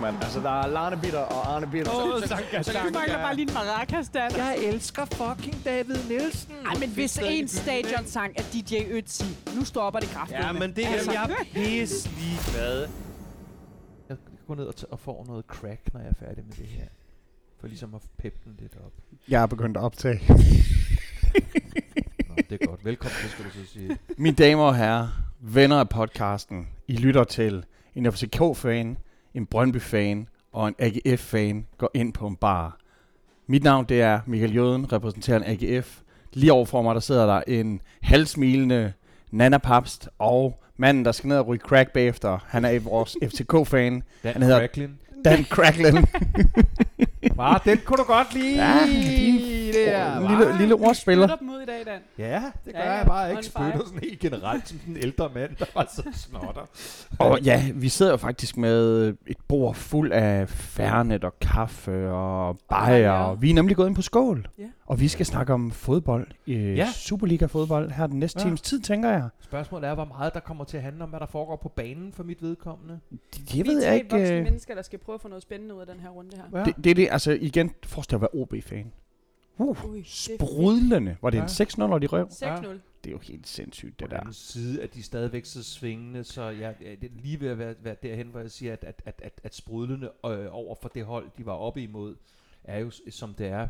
nok, mand. Altså, der er Larne Bitter og Arne Bitter. Åh, så, Sanka, så, Du mangler bare lige en maracas, Dan. Jeg elsker fucking David Nielsen. Ej, men hvis en stadion-sang er DJ Ötzi, nu stopper det kraftigt. Ja, men det er Altså. jeg pisse ligeglad. Jeg går ned og, t- og får noget crack, når jeg er færdig med det her. For ligesom at peppe den lidt op. Jeg er begyndt at optage. Nå, det er godt. Velkommen til, skal du så sige. Mine damer og herrer, venner af podcasten, I lytter til en FCK-fan, en Brøndby-fan og en AGF-fan går ind på en bar. Mit navn det er Michael Jøden, repræsenterer en AGF. Lige overfor mig, der sidder der en halvsmilende Nana Papst, og manden, der skal ned og ryge crack bagefter. Han er vores FCK-fan, Dan Han hedder- Cracklin. Dan Cracklin. Var den kunne du godt lide. Ja, det der. Lille, lille ordspiller. Spytter dem ud i dag, Dan. Ja, det gør Ja, jeg ja, bare ikke spytter sådan helt generelt som den ældre mand, der var så snotter. Og ja, vi sidder jo faktisk med et bord fuld af fernet og kaffe og bajer. ja. Og vi er nemlig gået ind på skål. Ja. Og vi skal snakke om fodbold. Øh, Ja. Superliga-fodbold her den næste Ja. times tid, tænker jeg. Spørgsmålet er, hvor meget der kommer til at handle om, hvad der foregår på banen for mit vedkommende. Det, det Vi ved er jeg ikke. voksne øh, mennesker, der skal prøve at få noget spændende ud af den her runde her. Ja. Det, det er det, altså igen, forestil dig at være OB-fan. Uh, Ui, sprudlende. Var det en Ja. 6-0, og de røv? 6-0. Det er jo helt sindssygt, På det den der. anden side er de stadigvæk så svingende, så jeg, jeg det er lige ved at være, være derhen, hvor jeg siger, at, at, at, at, at sprudlende øh, over for det hold, de var oppe imod, er jo som det er.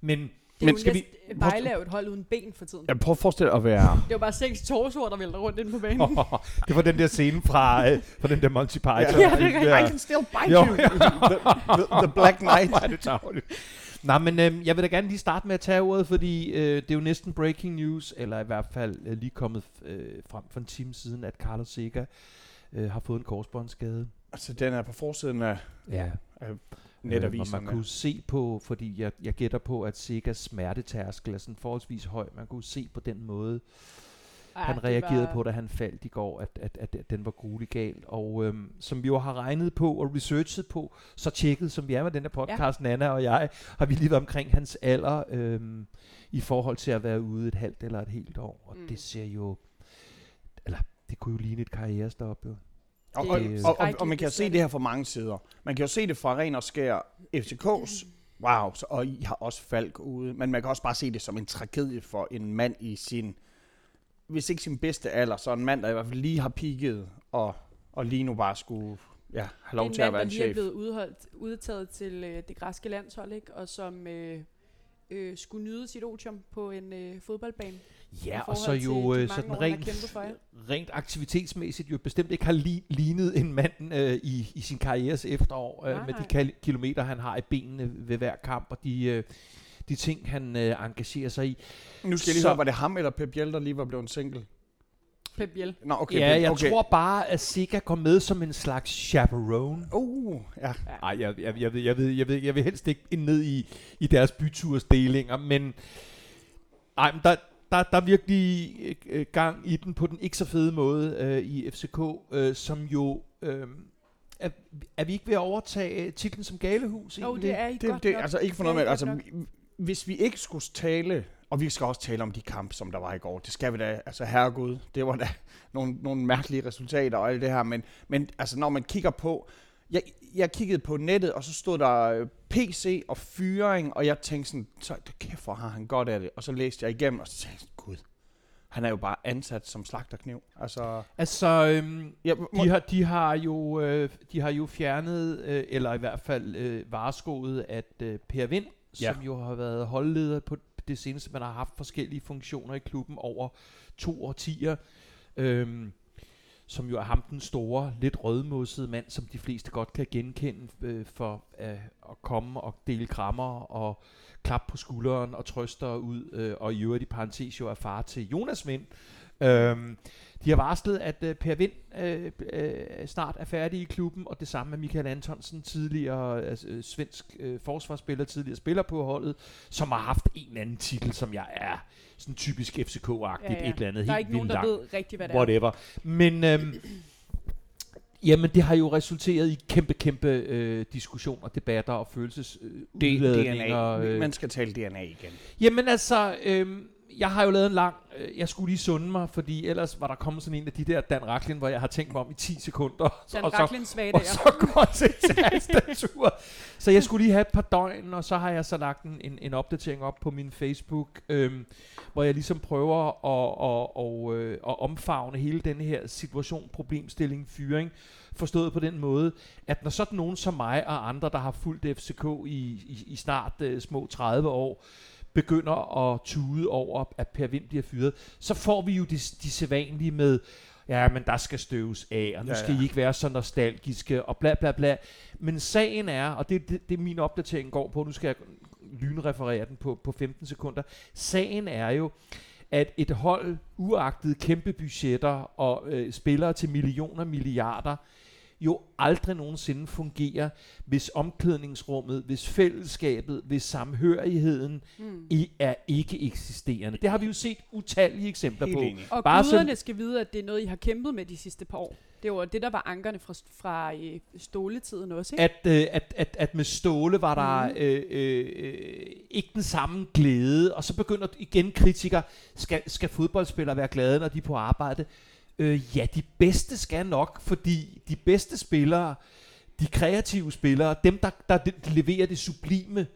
Men Det er Men jo skal vi- Vejle er jo et hold uden ben for tiden. Jeg prøver at forestille dig at være... Det er jo bare seks torsoer, der vælter rundt ind på banen. det var den der scene fra, øh, fra den der Monty Python. Ja, det er rigtigt. I can still bite Jo, you. the, the, the Black Knight. Er det tarveligt. Nej, men øh, jeg vil da gerne lige starte med at tage ordet, fordi øh, det er jo næsten breaking news, eller i hvert fald øh, lige kommet øh, frem for en time siden, at Carlos Sega øh, har fået en korsbåndsskade. Altså, den er på forsiden af Ja. netaviserne. Øh, og man kunne se på, fordi jeg, jeg gætter på, at Segas smertetærskel er sådan forholdsvis høj. Man kunne se på den måde, Han reagerede var- på, da han faldt i går, at, at, at, at den var gruelig gal. Og øhm, som vi jo har regnet på og researchet på, så tjekket, som vi er med den her podcast, ja. Nana og jeg, har vi lige været omkring hans alder øhm, i forhold til at være ude et halvt eller et helt år. Og Mm. det ser jo, eller det kunne jo ligne et karrierestop jo. Og, og, og, og, og man kan hvis se det det her fra mange sider. Man kan jo se det fra ren og skær FCK's. Wow, så, og I har også Falk ude. Men man kan også bare se det som en tragedie for en mand i sin, hvis ikke sin bedste alder, så en mand, der i hvert fald lige har peaked, og, og lige nu bare skulle ja, have lov en til at mand, være der en lige er chef. blevet udholdt, udtaget til øh, det græske landshold, ikke? og som øh, øh, skulle nyde sit otium på en øh, fodboldbane. Ja, og så jo de øh, sådan år, rent, rent aktivitetsmæssigt jo bestemt ikke har li- lignet en mand øh, i, i sin karrieres efterår, øh, Nej, med de nej. kal- kilometer, han har i benene ved hver kamp, og de, øh, de ting, han øh, engagerer sig i. Nu skal jeg lige så- høre, var det ham eller Pep Biel, der lige var blevet single? Pep Biel. Nå, okay. Ja, Pep- jeg okay. tror bare, at Sega går med som en slags chaperone. Uh, ja. Nej, jeg, jeg, jeg, ved, jeg, ved, jeg, ved, jeg vil helst ikke ind ned i, i deres bytursdelinger, men, ej, men der, der, der er virkelig øh, gang i den på den ikke så fede måde øh, i FCK, øh, som jo... Øh, er, er vi ikke ved at overtage titlen som galehus? Jo, egentlig? det er I Det, godt det, nok. altså ikke for noget med, altså. Hvis vi ikke skulle tale, og vi skal også tale om de kampe, som der var i går, det skal vi da, altså herregud, det var da nogle, nogle mærkelige resultater og alt det her, men, men altså når man kigger på, jeg, jeg kiggede på nettet, og så stod der øh, PC og fyring, og jeg tænkte sådan, så kæft, hvor har han godt af det, og så læste jeg igennem, og så tænkte jeg, gud, han er jo bare ansat som slagterkniv. Altså, Altså, øhm, jeg, må, de, har, de, har jo, øh, de har jo fjernet, øh, eller i hvert fald øh, vareskoet, at øh, Per Vind, Ja. som jo har været holdleder på det seneste, man har haft forskellige funktioner i klubben over to årtier, øhm, som jo er ham den store, lidt rødmossede mand, som de fleste godt kan genkende øh, for øh, at komme og dele krammer og klap på skulderen og trøster ud, øh, og i øvrigt i parentes jo er far til Jonas Vind. Øhm, de har varslet, at øh, Per Vind øh, øh, snart er færdig i klubben, og det samme med Michael Antonsen, tidligere altså, øh, svensk øh, forsvarsspiller, tidligere spiller på holdet, som har haft en eller anden titel, som jeg er sådan typisk FCK-agtigt, ja, ja. et eller andet Der er helt ikke nogen, vildt der langt ved rigtigt, hvad det er. whatever. Men øhm, jamen, det har jo resulteret i kæmpe, kæmpe øh, diskussioner, debatter og følelses øh, DNA, øh. man skal tale DNA igen. Jamen altså, øhm, jeg har jo lavet en lang, øh, jeg skulle lige sunde mig, fordi ellers var der kommet sådan en af de der Dan Racklin, hvor jeg har tænkt mig om i 10 sekunder. Dan og så, Racklins svage og så går til tastatur. så jeg skulle lige have et par døgn, og så har jeg så lagt en, en, en opdatering op på min Facebook, øhm, hvor jeg ligesom prøver at, at, og, øh, at omfavne hele den her situation, problemstilling, fyring, forstået på den måde, at når sådan nogen som mig og andre, der har fulgt FCK i, i, i snart øh, små 30 år, begynder at tude over, at Per Vind bliver fyret, så får vi jo de, de sædvanlige med, ja, men der skal støves af, og nu Ja, skal ja. I ikke være så nostalgiske, og bla bla bla. Men sagen er, og det, det, det min opdatering går på, nu skal jeg lynreferere den på, på 15 sekunder, sagen er jo, at et hold, uagtet kæmpe budgetter og øh, spillere til millioner, milliarder, jo aldrig nogensinde fungerer, hvis omklædningsrummet, hvis fællesskabet, hvis samhørigheden Mm. i, er ikke eksisterende. Det har vi jo set utallige eksempler Helt på. enig. Og Bare guderne sådan- skal vide, at det er noget, I har kæmpet med de sidste par år. Det var det, der var ankerne fra, fra øh, ståletiden også, ikke? At, øh, at, at, at med Ståle var der øh, øh, øh, ikke den samme glæde, og så begynder igen kritikere, skal, skal fodboldspillere være glade, når de er på arbejde? Øh, ja, de bedste skal nok, fordi de bedste spillere, de kreative spillere, dem der, der leverer det sublime,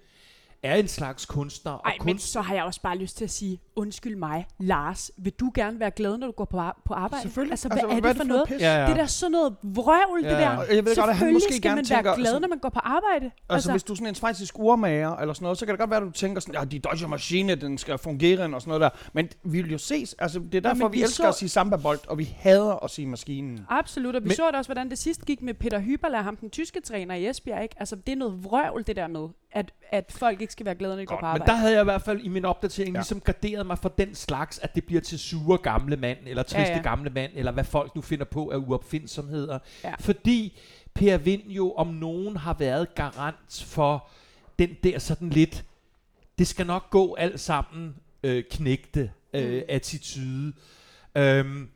er en slags kunstner. Og Ej, men kunst, så har jeg også bare lyst til at sige, undskyld mig, Lars, vil du gerne være glad, når du går på, ar- på arbejde? Selvfølgelig. Altså, hvad er det for noget? Pis? Ja, ja. Det er da sådan noget vrøvl, Ja, det ja. der. Og jeg ved godt, at han Selvfølgelig måske skal gerne man tænker, være glad, altså- når man går på arbejde. Altså, altså, hvis du er sådan en svejsisk urmager eller sådan noget, så kan det godt være, at du tænker sådan, ja, de Deutsche Maschine, den skal fungere og sådan noget der. Men vi vil jo ses, altså det er derfor, men vi, vi elsker så- at sige samba-bold, og vi hader at sige maskinen. Absolut, og vi Men- men, så da også, hvordan det sidst gik med Peter Hyberler, ham den tyske træner i Esbjerg, ikke? Altså, det er noget vrøvl, det der med, at, at folk ikke skal være glade, når de går på Men arbejde. der havde jeg i hvert fald i min opdatering Ja. ligesom garderet mig for den slags, at det bliver til sure gamle mand, eller triste Ja, ja, gamle mand, eller hvad folk nu finder på af uopfindsomheder. Ja. Fordi Per Vind jo om nogen har været garant for den der sådan lidt, det skal nok gå alt sammen øh, knægte øh, Mm. attitude. Øhm,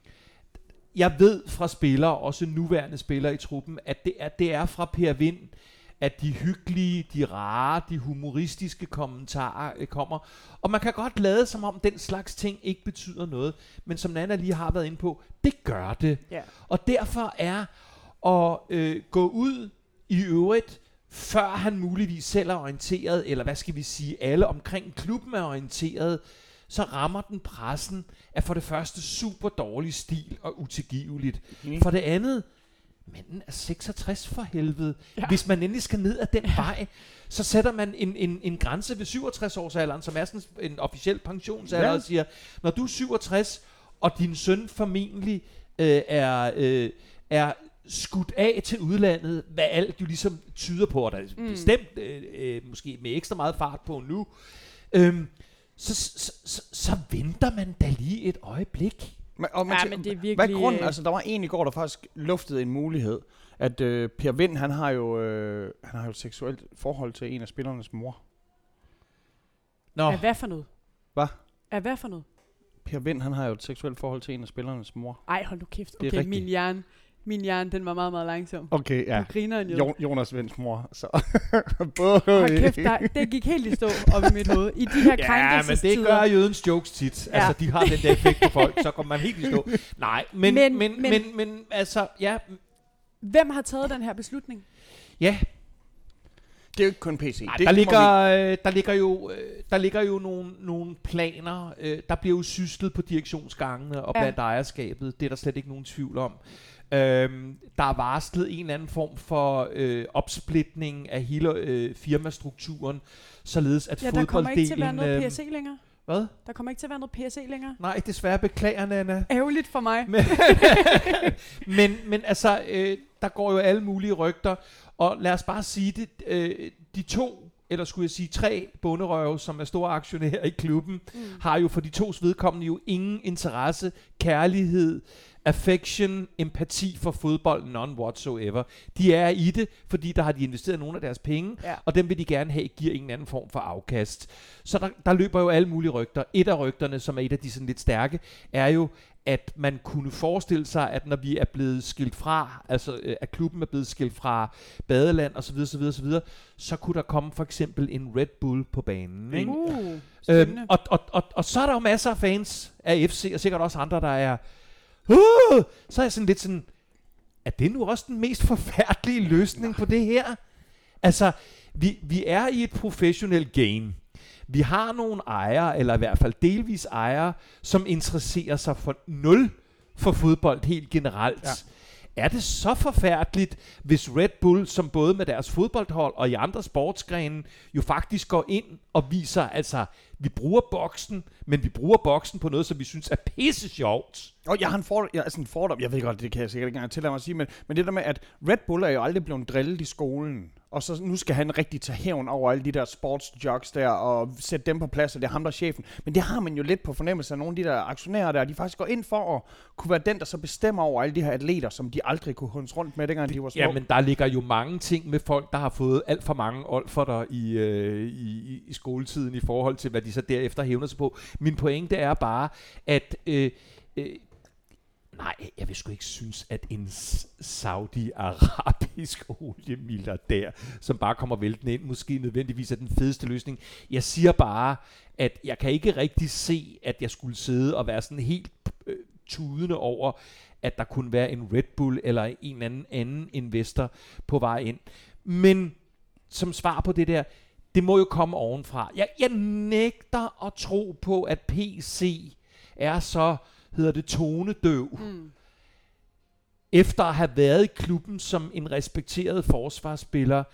jeg ved fra spillere, også nuværende spillere i truppen, at det er, det er fra Per Vind, at de hyggelige, de rare, de humoristiske kommentarer øh, kommer. Og man kan godt lade som om den slags ting ikke betyder noget, men som Nana lige har været inde på, det gør det. Ja. Og derfor er at øh, gå ud i øvrigt, før han muligvis selv er orienteret, eller hvad skal vi sige, alle omkring klubben er orienteret, så rammer den pressen af for det første super dårlig stil og utilgiveligt. For det andet, manden er 66 for helvede. Ja. Hvis man endelig skal ned ad den ja. vej, så sætter man en, en, en grænse ved 67 års alderen, som er sådan en officiel pensionsalder, Ja. og siger, når du er 67, og din søn formentlig øh, er, øh, er skudt af til udlandet, hvad alt jo ligesom tyder på, og der er Mm. bestemt øh, øh, måske med ekstra meget fart på nu, øhm, så, så, så, så venter man da lige et øjeblik. Men, og man Ja, men det er Hvad virkelig... er grunden? øh, Altså, der var en i går, der faktisk luftede en mulighed, at øh, Per Vind, han har jo øh, han har jo et seksuelt forhold til en af spillernes mor. Nå, Af hvad for noget? Hvad? Af hvad for noget? Per Vind, han har jo et seksuelt forhold til en af spillernes mor. Ej, hold nu kæft. er Okay, min hjerne, min hjerne, den var meget, meget langsom. Okay, Ja. Du griner en Jo, Jonas Vinds mor. Så. Hold kæft, der, det gik helt i stå op i mit hoved. I de her Ja, men det gør jødens jokes tit. Ja. Ja. Altså, de har den der effekt på folk, så kommer man helt i stå. Nej, men, Men- men, men, men- men, altså, ja, Hvem har taget den her beslutning? ja Det er jo ikke kun PC. Ej, det der, ligger, øh, der ligger jo, øh, der ligger jo nogle, nogle planer. Øh, der bliver jo syslet på direktionsgangene og Ja. blandt ejerskabet. Det er der slet ikke nogen tvivl om. Øhm, der er varslet en eller anden form for øh, opsplitning af hele øh, firmastrukturen, således at Ja, der kommer ikke til at være fodbolddelen... noget PSC længere. Hvad? Der kommer ikke til at være noget PSC længere. Nej, desværre beklager, Nana. Ærgerligt for mig. Men, men, men altså, øh, der går jo alle mulige rygter, og lad os bare sige det, øh, de to, eller skulle jeg sige tre bunderøve, som er store aktionærer i klubben, Mm. har jo for de tos vedkommende jo ingen interesse, kærlighed, affection, empati for fodbold, none whatsoever. De er i det, fordi der har de investeret nogle af deres penge, Ja. og dem vil de gerne have, giver en eller anden form for afkast. Så der, der løber jo alle mulige rygter. Et af rygterne, som er et af de sådan lidt stærke, er jo, at man kunne forestille sig, at når vi er blevet skilt fra, altså øh, at klubben er blevet skilt fra badeland osv., osv., osv., så kunne der komme for eksempel en Red Bull på banen. Ikke? Uh, Øhm, og, og, og, og så er der jo masser af fans af FC, og sikkert også andre, der er... Uh, så er jeg sådan lidt sådan... Er det nu også den mest forfærdelige løsning på det her? Altså, vi, vi er i et professionelt game. Vi har nogle ejere, eller i hvert fald delvis ejere, som interesserer sig for nul for fodbold helt generelt. Ja. Er det så forfærdeligt, hvis Red Bull, som både med deres fodboldhold og i andre sportsgrene, jo faktisk går ind og viser, altså, vi bruger boksen, men vi bruger boksen på noget, som vi synes er pisse sjovt. Og jeg har en, for, jeg, altså en fordom, jeg ved godt, det kan jeg sikkert ikke engang tillade mig at sige, men, men det der med, at Red Bull er jo aldrig blevet drillet i skolen, og så nu skal han rigtig tage hævn over alle de der sportsjocks der, og sætte dem på plads, og det er ham, der er chefen. Men det har man jo lidt på fornemmelse af nogle af de der aktionærer der, de faktisk går ind for at kunne være den, der så bestemmer over alle de her atleter, som de aldrig kunne hunds rundt med, dengang de var små. Ja, men der ligger jo mange ting med folk, der har fået alt for mange olferter i, øh, i, i, i skoletiden i forhold til, hvad de så derefter hævner sig på. Min pointe er bare, at... Øh, øh, Nej, jeg vil sgu ikke synes, at en saudi-arabisk oliemilliardær, som bare kommer væltende ind, måske nødvendigvis er den fedeste løsning. Jeg siger bare, at jeg kan ikke rigtig se, at jeg skulle sidde og være sådan helt øh, tudende over, at der kunne være en Red Bull eller en eller anden anden investor på vej ind. Men som svar på det der, det må jo komme ovenfra. Jeg, jeg nægter at tro på, at PC er så, hedder det, tonedøv, Mm. efter at have været i klubben som en respekteret forsvarsspiller,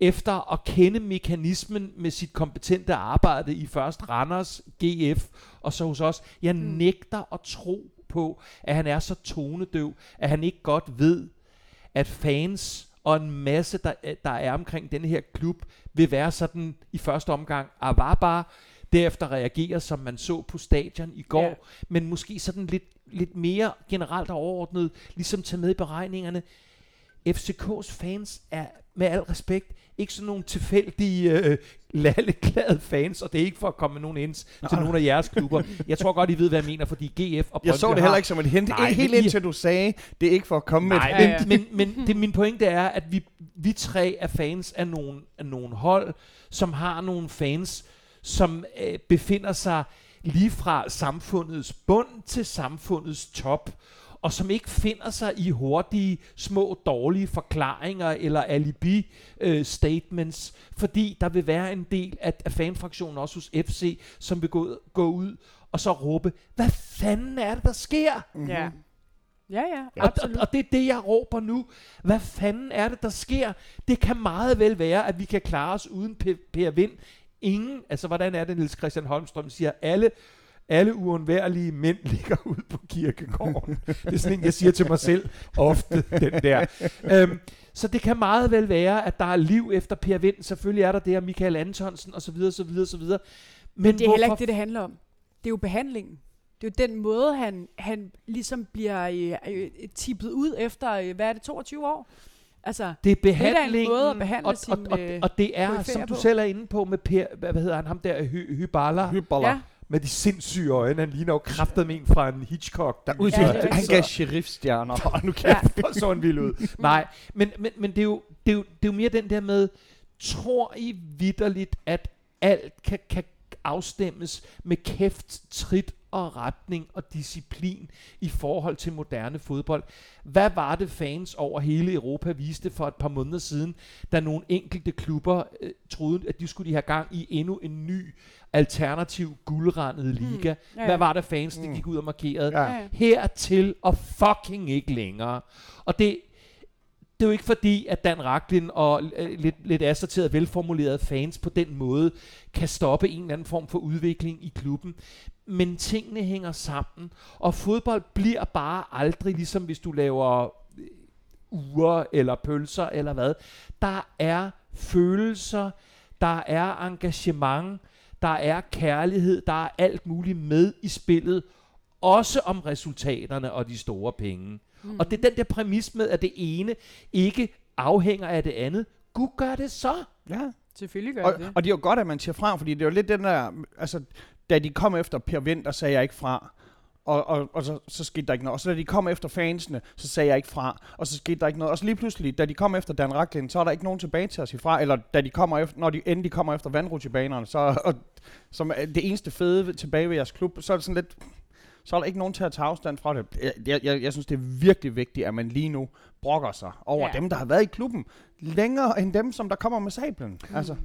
efter at kende mekanismen med sit kompetente arbejde i først Randers, GF og så hos os. Jeg Mm. nægter at tro på, at han er så tonedøv, at han ikke godt ved, at fans og en masse, der, der er omkring denne her klub, vil være sådan i første omgang, var bare derefter reagere, som man så på stadion i går, ja. men måske sådan lidt, lidt mere generelt og overordnet, ligesom tage med i beregningerne. FCK's fans er med al respekt ikke sådan nogle tilfældige øh, lalleglade fans, og det er ikke for at komme med nogen ends til nogle af jeres klubber. Jeg tror godt, I ved, hvad jeg mener, fordi GF og jeg så Brøndby det heller ikke som et hint. Nej, helt indtil du sagde, det er ikke for at komme med Nej, et Ja, men, ja. men, men det, min pointe er, at vi, vi tre er fans af nogle, af nogle hold, som har nogle fans, som øh, befinder sig lige fra samfundets bund til samfundets top, og som ikke finder sig i hurtige, små, dårlige forklaringer eller alibi-statements, fordi der vil være en del af, af fanfraktionen også hos FC, som vil gå, gå ud og så råbe, hvad fanden er det, der sker? Mhm. Ja. Ja, ja, Og, og, absolut. og det er det, jeg råber nu. Hvad fanden er det, der sker? Det kan meget vel være, at vi kan klare os uden Per Vind. Ingen, altså hvordan er det, Niels Christian Holmstrøm siger, alle, alle uundværlige mænd ligger ud på kirkegården. det er sådan en, jeg siger til mig selv ofte, den der. Øhm, så det kan meget vel være, at der er liv efter Per Vind. Selvfølgelig er der det, og Michael Antonsen osv. osv., osv. Men, Men det er heller hvorfor ikke det, det handler om. Det er jo behandlingen. Det er jo den måde, han, han ligesom bliver øh, øh, tippet ud efter, øh, hvad er det, 22 år? Altså, Det er behandlingen, måde at behandle og, og, og, sine, øh, og det er, som du på. selv er inde på med Per, hvad, hedder han, ham der, Hy, Hyballa, Hyboller. ja, med de sindssyge øjne. Han ligner jo kraftet en fra en Hitchcock. Der Ud Ja, til, er han gav sheriffstjerner. Hold nu kæft. ja. Så han vild ud. Nej, men, men, men det, er jo, det, er jo, det er jo mere den der med, tror I vidderligt, at alt kan, kan afstemmes med kæft, trit og retning og disciplin i forhold til moderne fodbold. Hvad var det fans over hele Europa viste for et par måneder siden, da nogle enkelte klubber øh, troede, at de skulle de have gang i endnu en ny alternativ guldrandet liga? ja, ja. Hvad var det fans, der Mm. gik ud og markerede? Ja. hertil og fucking ikke længere. Og det, det er jo ikke fordi, at Dan Raklin og øh, lidt, lidt assorteret, velformulerede fans på den måde kan stoppe en eller anden form for udvikling i klubben. Men tingene hænger sammen, og fodbold bliver bare aldrig ligesom hvis du laver øh, uger eller pølser eller hvad. Der er følelser, der er engagement, der er kærlighed, der er alt muligt med i spillet, også om resultaterne og de store penge. Mm. Og det er den der præmis med, at det ene ikke afhænger af det andet. Gud gør det så. Ja. Selvfølgelig gør Og, det det. og det er jo godt, at man siger fra, fordi det er jo lidt den der, altså, da de kom efter Per Vind, der sagde jeg ikke fra. og, og, og så, så skete der ikke noget. Og så da de kom efter fansene, så sagde jeg ikke fra, og så skete der ikke noget. Og så lige pludselig, da de kom efter Dan Racklin, så er der ikke nogen tilbage til at sige fra, eller da de kommer efter, når de endelig kommer efter vandrutsjebanerne, så og, som det eneste fede tilbage ved jeres klub, så er det sådan lidt, så er der ikke nogen til at tage afstand fra det. Jeg, jeg, jeg, jeg synes, det er virkelig vigtigt, at man lige nu brokker sig over ja. dem, der har været i klubben, længere end dem, som der kommer med sablen. Mm. Altså,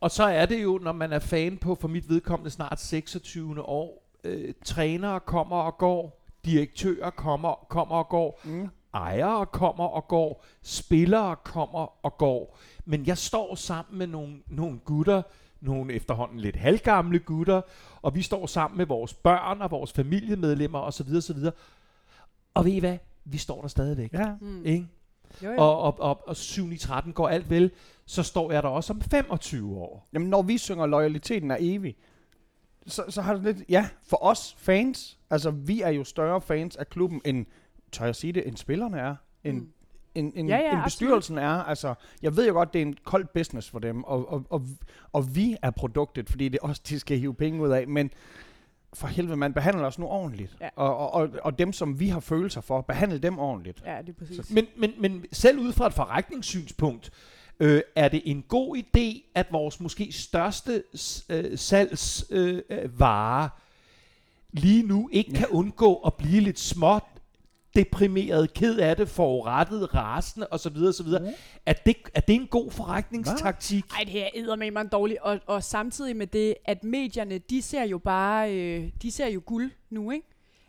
Og så er det jo, når man er fan på, for mit vedkommende snart 26. år, øh, trænere kommer og går, direktører kommer, kommer og går, mm. ejere kommer og går, spillere kommer og går. Men jeg står sammen med nogle, nogle gutter, nogle efterhånden lidt halvgamle gutter, og vi står sammen med vores børn og vores familiemedlemmer osv. osv. Og ved I hvad? Vi står der stadigvæk. ja. Mm. Ikke? Jo, jo. Og, og, og, og 7 i 13 går alt vel, så står jeg der også om 25 år. Jamen, når vi synger, loyaliteten er evig, så, så har det lidt, ja, for os fans, altså vi er jo større fans af klubben, end, tør jeg sige det, end spillerne er, end, Mm. end, end, Ja, ja, end absolut. bestyrelsen er. Altså, jeg ved jo godt, det er en kold business for dem, og, og, og, og vi er produktet, fordi det er os, de skal hive penge ud af, men for helvede, man behandler os nu ordentligt. Ja. Og, og, og, og dem, som vi har følelser for, behandle dem ordentligt. Ja, det er præcis. Men, men, men selv ud fra et forretningssynspunkt, øh, er det en god idé, at vores måske største øh, salgsvare øh, vare lige nu ikke kan undgå at blive lidt småt deprimeret, ked af det, forurettet, rasende osv. osv. Mm. Er, det, er det en god forretningstaktik? Ej, det her med mig dårligt. Og, og samtidig med det, at medierne, de ser jo bare, øh, de ser jo guld nu, ikke?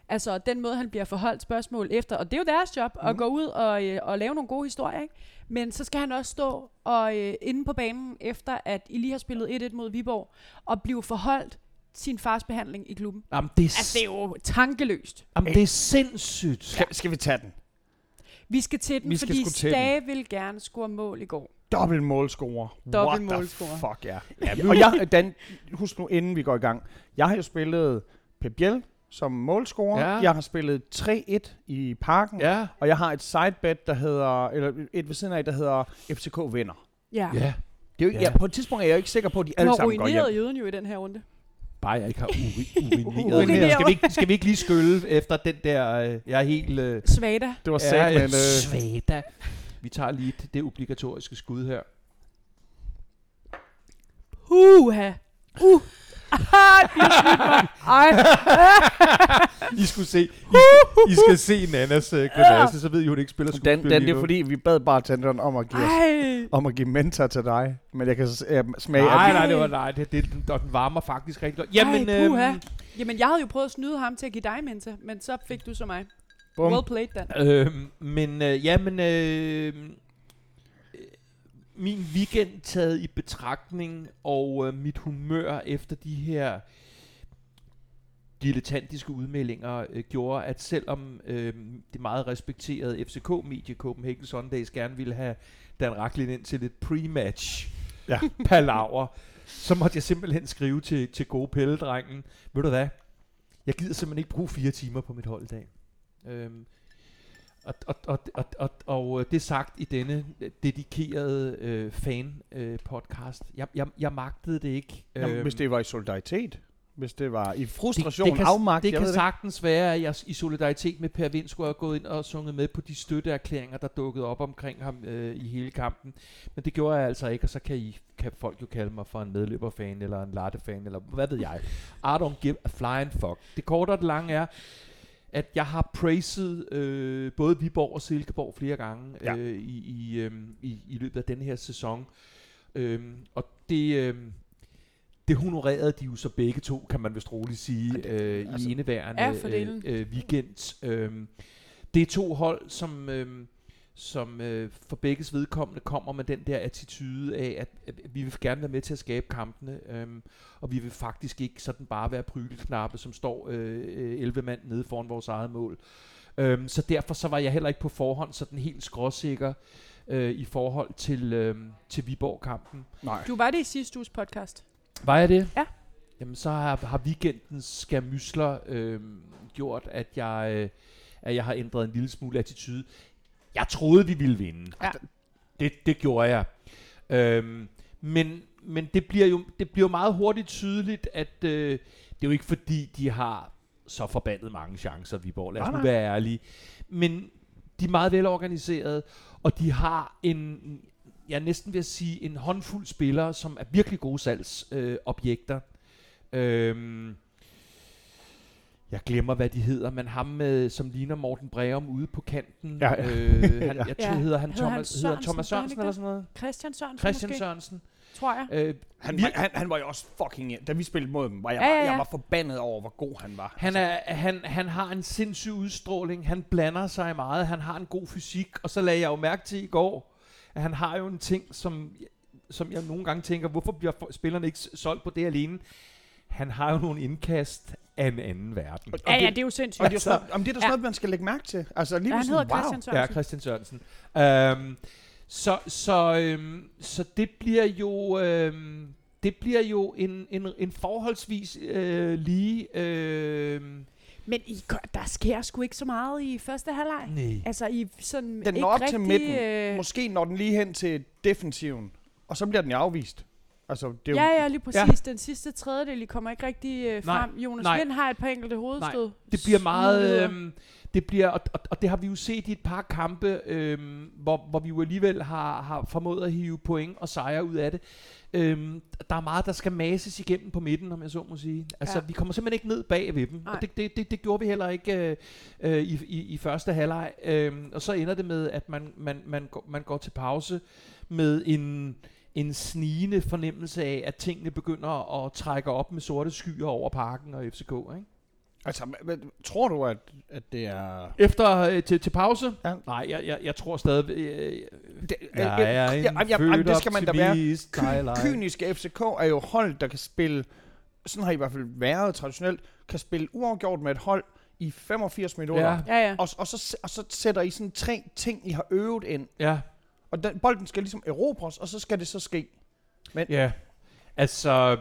Altså, den måde, han bliver forholdt spørgsmål efter, og det er jo deres job, mm. at gå ud og, øh, og lave nogle gode historier, ikke? Men så skal han også stå og øh, inde på banen, efter at I lige har spillet 1-1 mod Viborg, og blive forholdt sin fars behandling i klubben. Jamen, det er, Altså, det er jo tankeløst. jamen, det er sindssygt. Skal, skal vi tage den? Vi skal til den, Vi skal fordi den. Stage ville gerne score mål i går. Dobbelt målscorer. Dobbelt What målscorer. fuck, ja. ja og jeg, Dan, husk nu, inden vi går i gang. Jeg har jo spillet Pep Biel som målscorer. Ja. Jeg har spillet 3-1 i parken. Ja. Og jeg har et sidebet, der hedder, eller et ved siden af, der hedder FCK vinder. Ja. Ja. Det er jo, Ja. ja. jeg, på et tidspunkt er jeg jo ikke sikker på, at de Du alle har sammen går hjem. ruineret jøden jo i den her runde. Bare jeg ikke har uri- urineret. Urineret. Skal vi, ikke, skal vi ikke lige skylle efter den der... Øh, jeg er helt... Øh, Svada. Det var ja, sagt, men... Øh, svada. Vi tager lige det, det obligatoriske skud her. Uha. Uh. Ah. I skulle se, I skal, I skal se Nannas øh, grimasse, så ved I, hun ikke spiller skuespil den, den, det er fordi, vi bad bartenderen om at give, os, om at give mentor til dig. Men jeg kan smage, Nej, nej, det var nej, det, det, den, varmer faktisk rigtig godt. Jamen, Ej, puha. øhm, Jamen, jeg havde jo prøvet at snyde ham til at give dig mentor, men så fik du så mig. Bum. Well played, Dan. Øhm, men øh, jamen, øh, øh, min weekend taget i betragtning, og øh, mit humør efter de her dilettantiske udmeldinger øh, gjorde, at selvom øh, det meget respekterede FCK-medie Copenhagen Sundays gerne ville have Dan Racklin ind til et pre-match Ja. palaver, så måtte jeg simpelthen skrive til, til gode pælledrengen, ved du hvad, jeg gider simpelthen ikke bruge fire timer på mit hold i dag. Øhm, og, og, og, og, og, og øh, det sagt i denne øh, dedikerede øh, fan-podcast. jeg, jeg, jeg magtede det ikke. Jamen, hvis det var i solidaritet. Hvis det var i frustration, det, det kan, afmagt, det kan ved sagtens være, at jeg i solidaritet med Per Vind skulle have gået ind og sunget med på de støtteerklæringer, der dukkede op omkring ham øh, i hele kampen. Men det gjorde jeg altså ikke, og så kan, I, kan folk jo kalde mig for en medløberfan, eller en lattefan, eller hvad ved jeg. I don't give a flying fuck. Det korte og det lange er, at jeg har praised øh, både Viborg og Silkeborg flere gange Ja. øh, i, i, øh, i, i løbet af denne her sæson. Øhm, og det, øh, det honorerede de jo så begge to, kan man vist roligt sige, det- øh, altså, i indeværende øh, øh, weekend. Øhm, det er to hold, som, øh, som øh, for begges vedkommende kommer med den der attitude af, at, at vi vil gerne være med til at skabe kampene, øhm, og vi vil faktisk ikke sådan bare være prygelknappe, som står øh, øh, 11 mand nede foran vores eget mål. Øhm, så derfor så var jeg heller ikke på forhånd sådan helt skråsikker øh, i forhold til, øh, til Viborg-kampen. Nej. Du var det i sidste uges podcast. Var jeg det? Ja. Jamen så har, har weekendens skærmysler øh, gjort, at jeg, øh, at jeg har ændret en lille smule attitude. Jeg troede, vi ville vinde. Ja. Det, det gjorde jeg. Øhm, men men det, bliver jo, det bliver meget hurtigt tydeligt, at øh, det er jo ikke fordi, de har så forbandet mange chancer, Viborg. Lad os Nej, nu være ærlige. Men de er meget velorganiserede, og de har en, jeg er næsten ved at sige, en håndfuld spillere, som er virkelig gode salgsobjekter. Øh, øhm, jeg glemmer, hvad de hedder, men ham, med, som ligner Morten Breum ude på kanten. Ja, ja. Øh, han, Ja. jeg Ja. tror, hedder han Hedder han Thomas, hedder han Sørensen? Thomas Gør han Sørensen eller sådan noget? Christian Sørensen Christian måske, Sørensen. tror jeg. Øh, Han, var, han, han var jo også fucking... Da vi spillede mod dem, var jeg, Ja, ja, ja, ja, ja. jeg var forbandet over, hvor god han var. Han, er, han, han har en sindssyg udstråling. Han blander sig meget. Han har en god fysik. Og så lagde jeg jo mærke til i går, at han har jo en ting, som, som jeg nogle gange tænker, hvorfor bliver spillerne ikke solgt på det alene? Han har jo nogle indkast af en anden verden. Og, Ja, ja, det, det er jo sindssygt. og det er, sådan, om det er da sådan Ja. noget, man skal lægge mærke til. Altså lige Ja, han sådan, hedder wow. Christian Ja, Sørensen. Christian Sørensen. Øhm, så, så, øhm, så det bliver jo... Øhm, det bliver jo en, en, en forholdsvis øh, lige... Øh, Men I, der sker sgu ikke så meget i første halvleg. nej. Altså, I sådan Den ikke når op rigtig, til midten. Øh, Måske når den lige hen til defensiven, og så bliver den afvist. Altså, det er jo, ja, ja, lige præcis. Ja. Den sidste tredjedel, I kommer ikke rigtig øh, Nej, frem. Jonas nej. Lind har et par enkelte hovedstød. Det bliver meget... Øhm, det bliver, og, og, og det har vi jo set i et par kampe, øhm, hvor, hvor vi jo alligevel har, har formået at hive point og sejre ud af det. Øhm, der er meget, der skal mases igennem på midten, om jeg så må sige. Altså, Ja. vi kommer simpelthen ikke ned bag ved dem. Nej. Og det, det, det, det gjorde vi heller ikke øh, øh, i, i, i første halvleg. Øhm, og så ender det med, at man, man, man, går, man går til pause med en, en snigende fornemmelse af, at tingene begynder at trække op med sorte skyer over parken og FCK, ikke? altså, men, tror du, at, at det er... Efter øh, til, til pause? Ja. Nej, jeg, jeg, jeg tror stadig... Øh, Det, jeg er en ja, ja, født ja, det skal man da være. Ky- kyniske FCK er jo hold, der kan spille, sådan har I i hvert fald været traditionelt, kan spille uafgjort med et hold i 85 minutter. Ja. Ja, ja. Og, og, så, og så sætter I sådan tre ting, I har øvet ind. Ja, Og den, bolden skal ligesom erobres, og så skal det så ske. ja. Altså,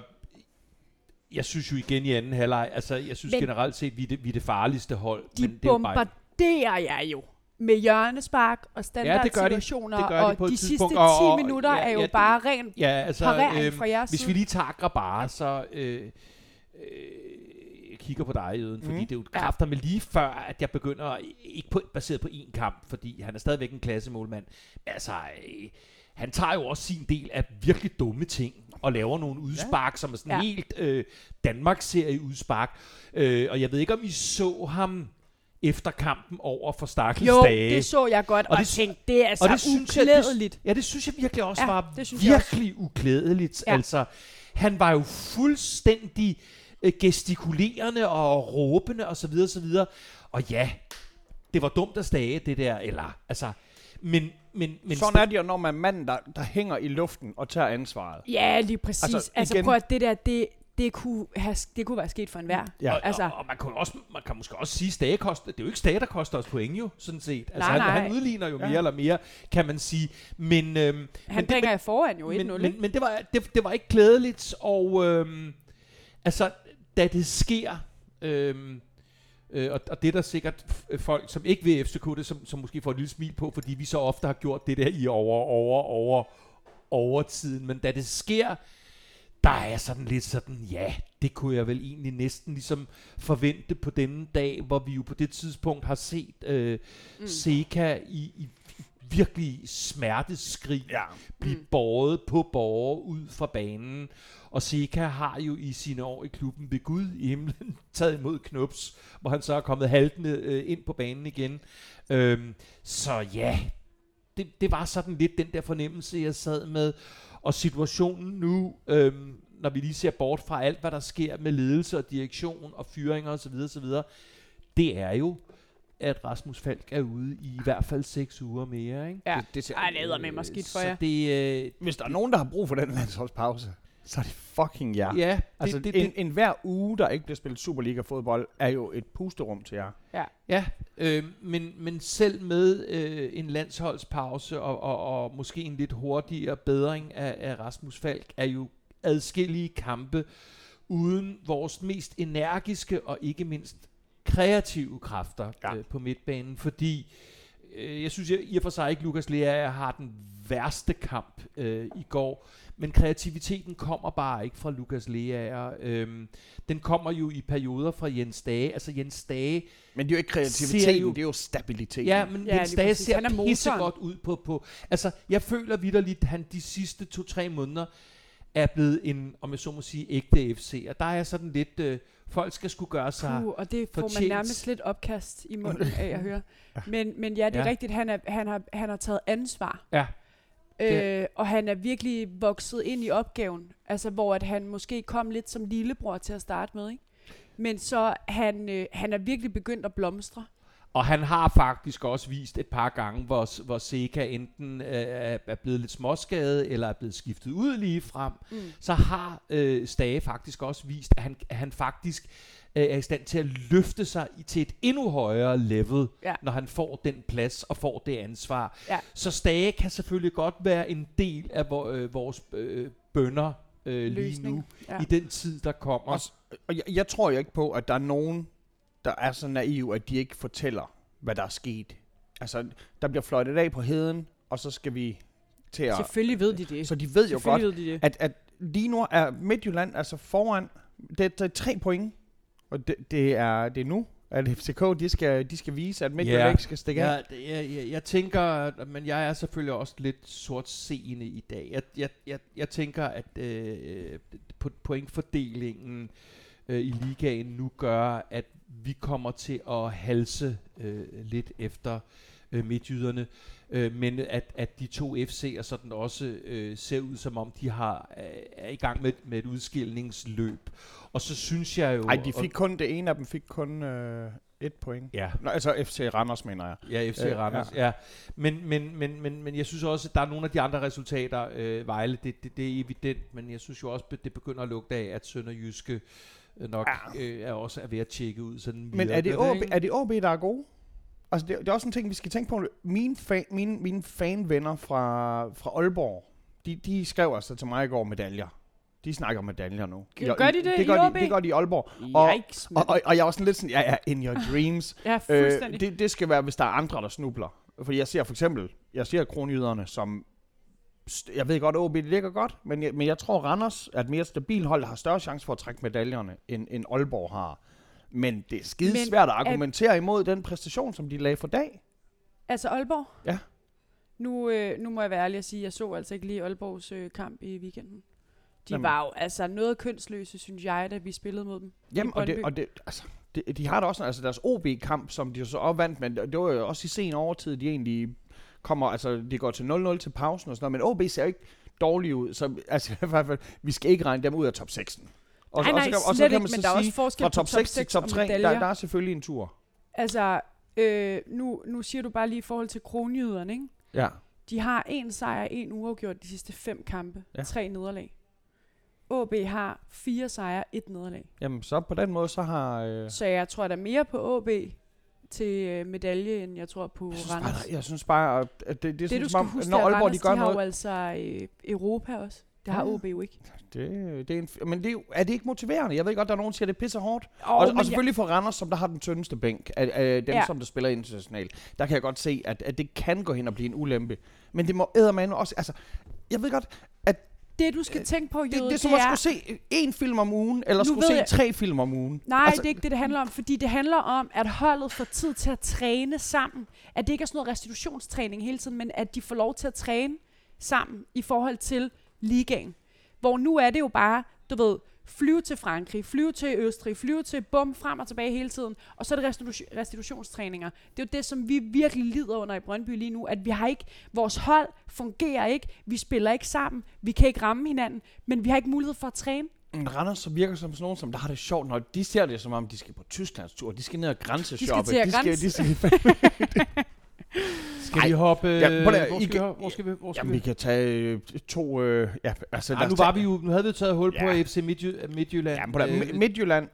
jeg synes jo igen i anden halvleg, altså jeg synes Men- generelt set, vi er det, vi er det farligste hold. De men det er jo bare, bombarderer jer jo med hjørnespark og standardsituationer, Det gør de og på et de sidste tidspunkt, 10 og- og- minutter ja, er jo ja, det- bare ren ja, altså, parering øhm, fra jeres hvis side. vi lige tager Grabara, så øh, øh, jeg kigger på dig, Jøden, fordi Mhm. det er jo Ja. kræfter med lige før, at jeg begynder, ikke på, baseret på én kamp, fordi han er stadigvæk en klassemålmand. Altså, øh, han tager jo også sin del af virkelig dumme ting, og laver nogle udspark, som er sådan Ja. helt øh, Danmarks-serie udspark. Øh, og jeg ved ikke, om I så ham efter kampen over for Stakkels Jo, Dage. det så jeg godt, og, Og det- tænkte, det er altså og det synes jeg- det- uklædeligt. Ja, det synes jeg virkelig også Ja, var det synes jeg virkelig uklædeligt. Ja. Altså, han var jo fuldstændig øh, gestikulerende og råbende og så videre, så videre. Og ja, det var dumt at stage det der, eller altså, men, men, men Sådan er det jo, når man er manden, der, der hænger i luften og tager ansvaret. Ja, lige præcis. Altså, Altså, igen- prøv at det der, det, det, kunne have, det kunne være sket for enhver. Ja. Og, Altså- og, og man, kan også, man kan måske også sige, at koster, det er jo ikke Stage, der koster os point jo, sådan set. Altså, Nej, han, nej. han udligner jo Ja. mere eller mere, kan man sige. Men, øhm, Han men, bringer foran jo 1-0, men, men, ikke? men det, var, det, det var ikke klædeligt, og øhm, altså, da det sker, øhm, øh, og, og det er der sikkert f- folk, som ikke vil FCK, det, som, som måske får et lille smil på, fordi vi så ofte har gjort det der i over, over, over, overtiden, men da det sker, der er sådan lidt sådan, ja, det kunne jeg vel egentlig næsten ligesom forvente på denne dag, hvor vi jo på det tidspunkt har set øh, mm. Seca i, i virkelig smerteskrig Ja. blive Mm. båret på borger ud fra banen. Og Seca har jo i sine år i klubben ved Gud i himlen taget imod Knups, hvor han så er kommet haltende øh, ind på banen igen. Øhm, så ja, det, det var sådan lidt den der fornemmelse, jeg sad med. Og situationen nu, øhm, når vi lige ser bort fra alt, hvad der sker med ledelse og direktion og fyringer osv., osv., det er jo, at Rasmus Falk er ude i i hvert fald seks uger mere. Ikke? Ja. Det, det ser, Ej, det er med mig skidt for så jer. det, øh, hvis der er nogen, der har brug for den landsholdspause, så er det fucking jer. ja, det, Altså, det, en, det, en hver uge, der ikke bliver spillet Superliga-fodbold, er jo et pusterum til jer. Ja, øh, men, men selv med øh, en landsholdspause og, og, og måske en lidt hurtigere bedring af, af Rasmus Falk, er jo adskillige kampe uden vores mest energiske og ikke mindst kreative kræfter Ja. øh, på midtbanen, fordi øh, jeg synes jeg, i og for sig ikke, Lukas Lea har den værste kamp øh, i går. Men kreativiteten kommer bare ikke fra Lukas Lea. Øhm, den kommer jo i perioder fra Jens Dage. Altså Jens Dage... Men det er jo ikke kreativiteten, jo- det er jo stabiliteten. Ja, men Ja, Jens Dage ser Han er pisse godt ud på, på... Altså, jeg føler vidderligt, at han de sidste to-tre måneder er blevet en, om jeg så må sige, ægte FC. Og der er jeg sådan lidt... Øh, folk skal skulle gøre sig... Puh, og det får man fortjent. nærmest lidt opkast i munden af at høre. Men, men ja, det er ja. rigtigt, han, er, han, har, han har taget ansvar. Ja. Øh, og han er virkelig vokset ind i opgaven. Altså, hvor at han måske kom lidt som lillebror til at starte med, ikke? Men så han, øh, han er virkelig begyndt at blomstre. Og han har faktisk også vist et par gange, hvor, hvor Seca enten øh, er blevet lidt småskadet, eller er blevet skiftet ud lige frem. Mm. Så har øh, Stage faktisk også vist, at han, at han faktisk øh, er i stand til at løfte sig til et endnu højere level, Ja. når han får den plads og får det ansvar. Ja. Så Stage kan selvfølgelig godt være en del af øh, vores øh, bønder øh, lige nu, Ja. i den tid, der kommer. Og, og jeg, jeg tror jo ikke på, at der er nogen, der er så naive, at de ikke fortæller, hvad der er sket. Altså, der bliver fløjtet af på heden, og så skal vi til at... Selvfølgelig ved de det. Så de ved jo godt, ved de det. at, at lige nu er Midtjylland altså foran. Det, det er tre point, og det, det, er, det er nu, at FCK de skal, de skal vise, at Midtjylland Ja. ikke skal stikke af. Ja, det- jeg, jeg, jeg tænker, men jeg er selvfølgelig også lidt sort seende i dag. Jeg, jeg, jeg, jeg tænker, at øh, på pointfordelingen øh, i ligaen nu gør, at vi kommer til at halse øh, lidt efter øh, midtjyderne. Øh, men at, at de to FC'er sådan også øh, ser ud som om, de har øh, er i gang med, med et udskillingsløb. Og så synes jeg jo... Nej, de fik kun, det ene af dem fik kun øh, et point. Ja. Nå, altså FC Randers, mener jeg. Ja, FC Øh, Randers, ja. ja. Men, men, men, men, men jeg synes også, at der er nogle af de andre resultater, øh, Vejle, det, det, det er evident, men jeg synes jo også, at det begynder at lugte af, at Sønderjyske nok Ja. øh, er også er ved at tjekke ud. Sådan Men er det, OB, er det OB, der er gode? Altså, det, det er også en ting, vi skal tænke på. Mine, fan, mine, mine fanvenner fra, fra Aalborg, de, de skrev altså til mig i går medaljer. De snakker medaljer nu. Gør de det det i gør OB? de, det gør de i Aalborg. Og- Yikes, Og, og, og jeg var sådan lidt sådan, ja, ja, in your dreams. ja, øh, fuldstændig. det, det skal være, hvis der er andre, der snubler. Fordi jeg ser for eksempel, jeg ser kronjyderne som, jeg ved godt, OB det ligger godt, men jeg, men jeg tror, Randers er et mere stabilt hold, der har større chance for at trække medaljerne, end, end Aalborg har. Men det er skide Men svært at er- argumentere imod den præstation, som de lagde for dag. Altså Aalborg? Ja. Nu, øh, nu må jeg være ærlig at sige, at jeg så altså ikke lige Aalborgs øh, kamp i weekenden. De Jamen. var jo altså noget kønsløse, synes jeg, da vi spillede mod dem. Jamen, og det, og det, altså, det, de har da også altså deres OB-kamp, som de så opvandt, men det var jo også i sen overtid, de egentlig kommer, altså de går til 0-0 til pausen og sådan noget, men OB ser ikke dårligt ud, så altså i hvert fald, vi skal ikke regne dem ud af top 6. Og, nej, nej, og så, og så kan ikke, man så men der er også sige, forskel fra på top 6 til top og 3, der, der er selvfølgelig en tur. Altså, øh, nu, nu siger du bare lige i forhold til kronjyderne, ikke? Ja. De har en sejr, en uafgjort de sidste fem kampe. Ja. Tre nederlag. OB har fire sejre, et nederlag. Jamen, så på den måde, så har... Øh, Så jeg tror der mere på OB til øh, medalje, end jeg tror på jeg, synes bare, Randers. der- jeg synes bare, at det, det, det, er sådan, du skal om, huske, når Aalborg Randers, de gør de har noget, jo altså øh, Europa også. Det har Ja. OB jo ikke. det, det er en, men det er, jo, er det ikke motiverende? Jeg ved godt, der er nogen, der siger, at det pisser hårdt. Oh, Og, og selvfølgelig for Randers, som der har den tyndeste bænk, af, af dem. Ja. som der spiller internationalt, der kan jeg godt se, at, at det kan gå hen og blive en ulempe. Men det må eddermame også, altså, jeg ved godt, det du skal tænke på, det, Jøde, det er som at skulle se en film om ugen, eller Nu skulle se jeg- tre film om ugen. Nej, altså, det er ikke det, det handler om, fordi det handler om, at holdet får tid til at træne sammen. At det ikke er sådan noget restitutionstræning hele tiden, men at de får lov til at træne sammen i forhold til ligaen. Hvor nu er det jo bare, du ved, flyve til Frankrig, flyve til Østrig, flyve til bum, frem og tilbage hele tiden. Og så er det restitu- restitutionstræninger. Det er jo det, som vi virkelig lider under i Brøndby lige nu, at vi har ikke, vores hold fungerer ikke, vi spiller ikke sammen, vi kan ikke ramme hinanden, men vi har ikke mulighed for at træne. Randers så virker som sådan nogen, som der har det sjovt, når de ser det som om, de skal på Tysklands tur, de skal ned og grænseshoppe. til at de skal, grænse. de skal, Skal Ej, vi hoppe... ja, hvor, skal vi, kan- hoppe? hvor skal vi? Hvor skal jamen, vi vi? kan tage øh, to... Øh, ja, altså, Ej, nu var tage- vi jo, nu havde vi taget hul på Ja. FC Midtjy- Midtjylland. Ja, men på der, Øh, Mi- Midtjylland,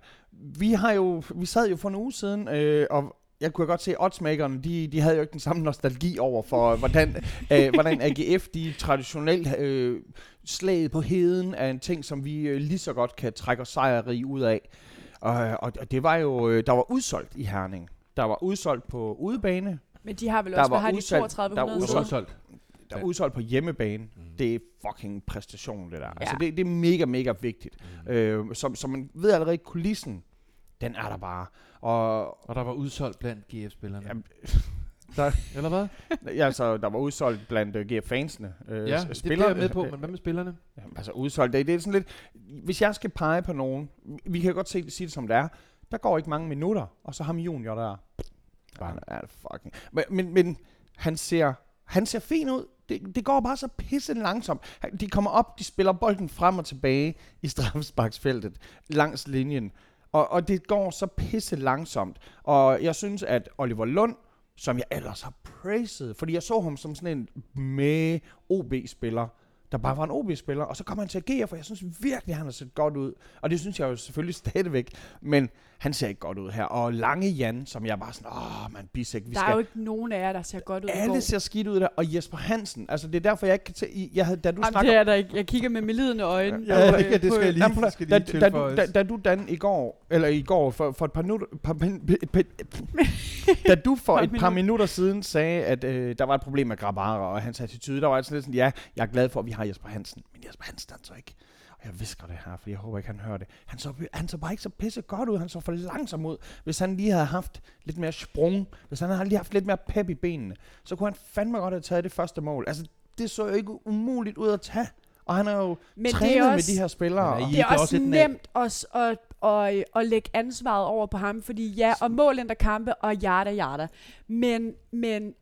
vi har jo, vi sad jo for en uge siden, øh, og jeg kunne godt se, at oddsmakerne, de, de havde jo ikke den samme nostalgi over for, hvordan, øh, hvordan AGF, de traditionelt øh, slaget på heden, er en ting, som vi øh, lige så godt kan trække os sejrige ud af. Og, og, og det var jo, øh, der var udsolgt i Herning. Der var udsolgt på udebane, Men de har vel Der også, hvad var har de, udsalg- 3200? der Der var udsolgt. Der er udsolgt på hjemmebane. Mm. Det er fucking præstation, det der. Altså, Ja. det, det er mega, mega vigtigt. Mm. Øh, så, så man ved allerede, kulissen, den er der bare. Og Og der var udsolgt blandt GF-spillerne. Jamen, Eller hvad? ja, altså, der var udsolgt blandt uh, GF-fansene. Øh, Ja, s- det jeg med på, men hvad med spillerne? Jamen, altså udsolgt, det, det er sådan lidt... Hvis jeg skal pege på nogen, vi kan godt se, sige det som det er, der går ikke mange minutter, og så ham junior der. Han er fucking... Men, men, men han ser, han ser fin ud. Det, det går bare så pisse langsomt. De kommer op, de spiller bolden frem og tilbage i straffesparksfeltet langs linjen. Og, og det går så pisse langsomt. Og jeg synes, at Oliver Lund, som jeg ellers har praised, fordi jeg så ham som sådan en med OB-spiller, der bare var en OB-spiller, og så kommer han til at agere, for jeg synes virkelig, at han har set godt ud. Og det synes jeg jo selvfølgelig stadigvæk, men han ser ikke godt ud her. Og Lange Jan, som jeg bare sådan, åh, man bisæk, vi Der skal... er jo ikke nogen af jer, der ser godt ud alle ser skidt ud der, og Jesper Hansen, altså det er derfor, jeg ikke kan tage... Jeg havde, da du Jamen, snakker det er der ikke. Jeg kigger med melidende øjne. Ja, ja, øh, det på- skal jeg lige- Jamen, da, lige da, du, tilføjes. da, da du Dan i går, eller i går for, for et par minutter, par, par, par, da du for et par minut. minutter siden sagde, at øh, der var et problem med Grabara og hans attitude, der var altså lidt sådan, ja, jeg er glad for, at vi har Jesper Hansen, men Jesper Hansen han så ikke. Og jeg visker det her, for jeg håber ikke, han hører det. Han så, han så bare ikke så pisse godt ud. Han så for langsom ud. Hvis han lige havde haft lidt mere sprung, hvis han havde lige haft lidt mere pep i benene, så kunne han fandme godt have taget det første mål. Altså, det så jo ikke umuligt ud at tage. Og han har jo Men det trænet er med også, de her spillere. Men er I det er også, også nemt også at, at, at lægge ansvaret over på ham, fordi ja, og mål ændrer kampe, og yada yada. Men, men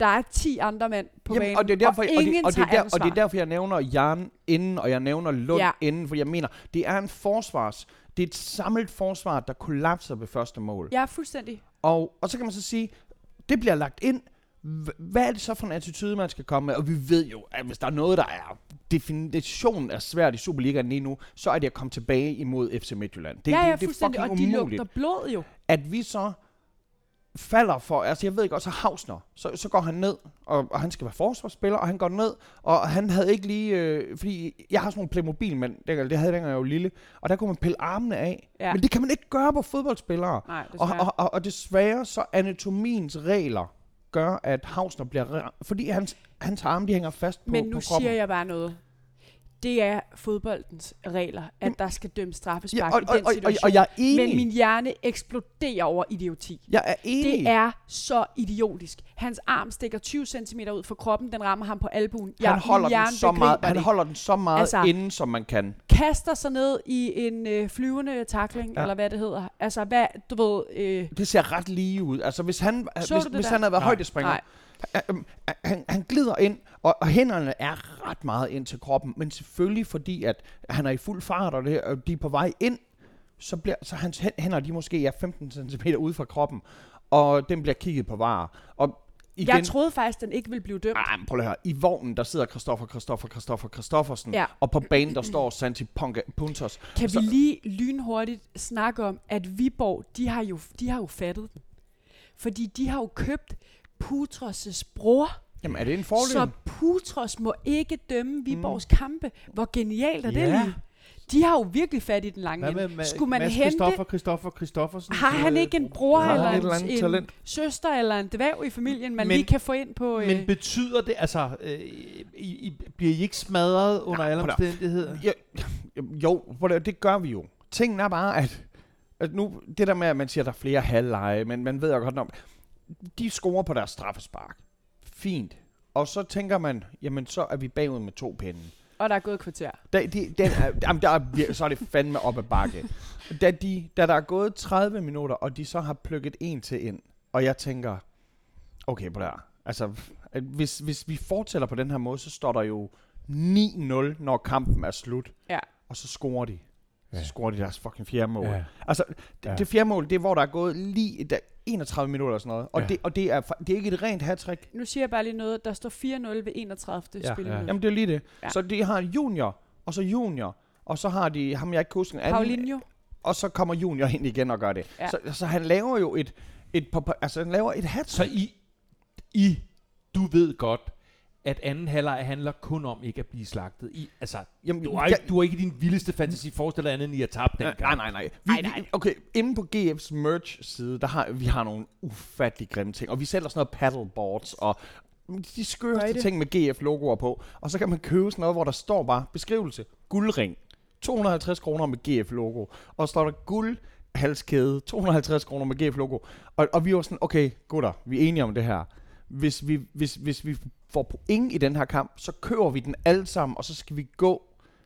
der er 10 andre mænd på Jamen, banen, og, det er derfor, og og, ingen det, og, det er der, og det er derfor, jeg nævner Jan inden, og jeg nævner Lund Ja. inden, for jeg mener, det er en forsvars, det er et samlet forsvar, der kollapser ved første mål. Ja, fuldstændig. Og, og så kan man så sige, det bliver lagt ind. Hvad er det så for en attitude, man skal komme med? Og vi ved jo, at hvis der er noget, der er definitionen er svært i Superligaen lige nu, så er det at komme tilbage imod FC Midtjylland. Det, ja, ja, det, det er fuldstændig. Og fucking de umuligt. lugter blod jo. At vi så falder for, altså jeg ved ikke også, Hausner, så, så går han ned, og, og han skal være forsvarsspiller, og han går ned, og han havde ikke lige, øh, fordi jeg har sådan nogle Playmobil, men det, det havde jeg dengang jeg var lille, og der kunne man pille armene af, Ja. men det kan man ikke gøre på fodboldspillere. Nej, Og, og, og, og desværre så anatomiens regler gør, at Hausner bliver... Fordi hans, hans arme, de hænger fast på, Men på nu kroppen. siger jeg bare noget. Det er fodboldens regler, at Jamen, der skal dømmes straffespark ja, og, i og, den og, og, situation. og jeg er enig. Men min hjerne eksploderer over idioti. jeg er enig. Det er så idiotisk. Hans arm stikker 20 cm ud fra kroppen, den rammer ham på albuen. Jeg, han holder, den så meget, han det. holder den så meget Altså- inden, som man kan. Kaster sig ned i en øh, flyvende takling, ja. Eller hvad det hedder. Altså, hvad, du ved... Øh, Det ser ret lige ud. Altså, hvis han, Så hvis, hvis han havde været højdespringer, han, han, glider ind, og, og hænderne er ret meget ind til kroppen, men selvfølgelig fordi, at han er i fuld fart, og, det, og de er på vej ind, så bliver så hans hæ- hænder, de måske er 15 cm ude fra kroppen, og den bliver kigget på varer. Og igen, jeg troede faktisk, den ikke ville blive dømt. Ej, men prøv lige at høre. I vognen, der sidder Christoffer, Christoffer, Christoffer, Christoffersen, Ja. og på banen, der står Santi Ponga- Puntos. Kan Så- vi lige lynhurtigt snakke om, at Viborg, de har jo, de har jo fattet den. Fordi de har jo købt Putros' bror, Jamen, er det en fordel? så Putros må ikke dømme Viborgs mm. kampe. Hvor genialt er det Ja. lige? De har jo virkelig fat i den lange Hvad med ende. Ma- Skulle man Mads hente... Christoffer, Christoffer, Christoffersen? Har han ikke en bror eller en, eller en talent? søster eller en dværg i familien, man Men- lige kan få ind på... Øh, Men betyder det, altså, øh, I, I, bliver I ikke smadret under alle prøv da- omstændigheder? Ja, jo, at- det gør vi jo. Tingen er bare, at, at nu, det der med, at man siger, at der er flere halvleje, men man ved jo godt om, de scorer på deres straffespark. Fint. Og så tænker man, jamen så er vi bagud med to pinde. og der er gået et kvarter. Da, de, den er, jamen, der er, så er det fandme op ad bakke. Da, de, da der er gået 30 minutter, og de så har plukket en til ind, og jeg tænker, okay på der. Altså, hvis, hvis vi fortsætter på den her måde, så står der jo 9-0, når kampen er slut. Ja. Og så scorer de. Så Ja. scorer de deres fucking fjerde mål. Ja. Altså, det, Ja. det fjerde mål, det er, hvor der er gået lige der 31 minutter eller sådan noget. Og, Ja. det, og det, er, det er ikke et rent hat Nu siger jeg bare lige noget. Der står 4-0 ved 31. Ja, spillet. Jamen, det er lige det. Ja. Ja. Så de har junior, og så junior, og så har de ham, jeg ikke kan huske, en anden, Paulinho. og så kommer junior ind igen og gør det. Ja. Ja. Så, så han laver jo et, et, altså han laver et hat Så I, I, du ved godt, at anden halvleg handler kun om ikke at blive slagtet. I, altså, Jamen, du har, ikke, du har ikke i din vildeste fantasi forestillet andet, end I har tabt den Nej, kamp. nej, nej. Vi, Nej, nej. Okay, inde på GF's merch-side, der har vi har nogle ufattelig grimme ting. Og vi sælger sådan noget paddleboards og de det? ting med GF-logoer på. Og så kan man købe sådan noget, hvor der står bare beskrivelse. Guldring. 250 kroner med GF-logo. Og så står der guld halskæde, 250 kroner med GF-logo. Og, og vi var sådan, okay, gutter, vi er enige om det her. Hvis vi, hvis, hvis vi får point i den her kamp, så køber vi den alle sammen, og så skal vi gå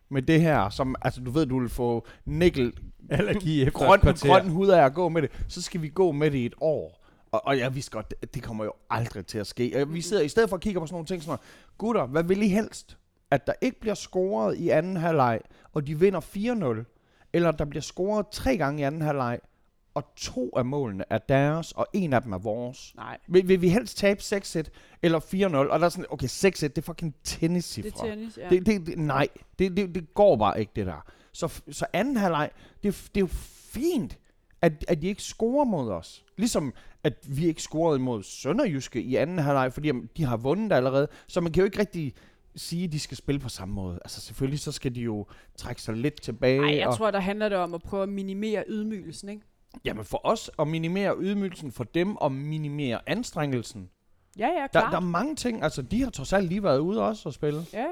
med det her, som, altså du ved, du vil få nikkel, Allergi efter grøn, grøn hud af at gå med det, så skal vi gå med det i et år. Og, og jeg vidste godt, det, det kommer jo aldrig til at ske. Vi sidder i stedet for at kigge på sådan nogle ting, sådan noget, gutter, hvad vil I helst? At der ikke bliver scoret i anden halvleg, og de vinder 4-0, eller der bliver scoret tre gange i anden halvleg, og to af målene er deres, og en af dem er vores. Nej, Vil, vil vi helst tabe 6-1 eller 4-0? Og der er sådan, okay, 6-1, det er fucking tennis det er tennis, ja. det, det, det, nej, det, det, det går bare ikke, det der. Så, så anden halvleg, det, det er jo fint, at, at de ikke scorer mod os. Ligesom at vi ikke scorede mod Sønderjyske i anden halvleg, fordi de har vundet allerede. Så man kan jo ikke rigtig sige, at de skal spille på samme måde. Altså selvfølgelig, så skal de jo trække sig lidt tilbage. Nej, jeg og, tror, der handler det om at prøve at minimere ydmygelsen, ikke? Jamen for os at minimere ydmygelsen, for dem at minimere anstrengelsen. Ja, ja, Der, klart. der er mange ting, altså de har trods alt lige været ude også og spille. Ja, ja.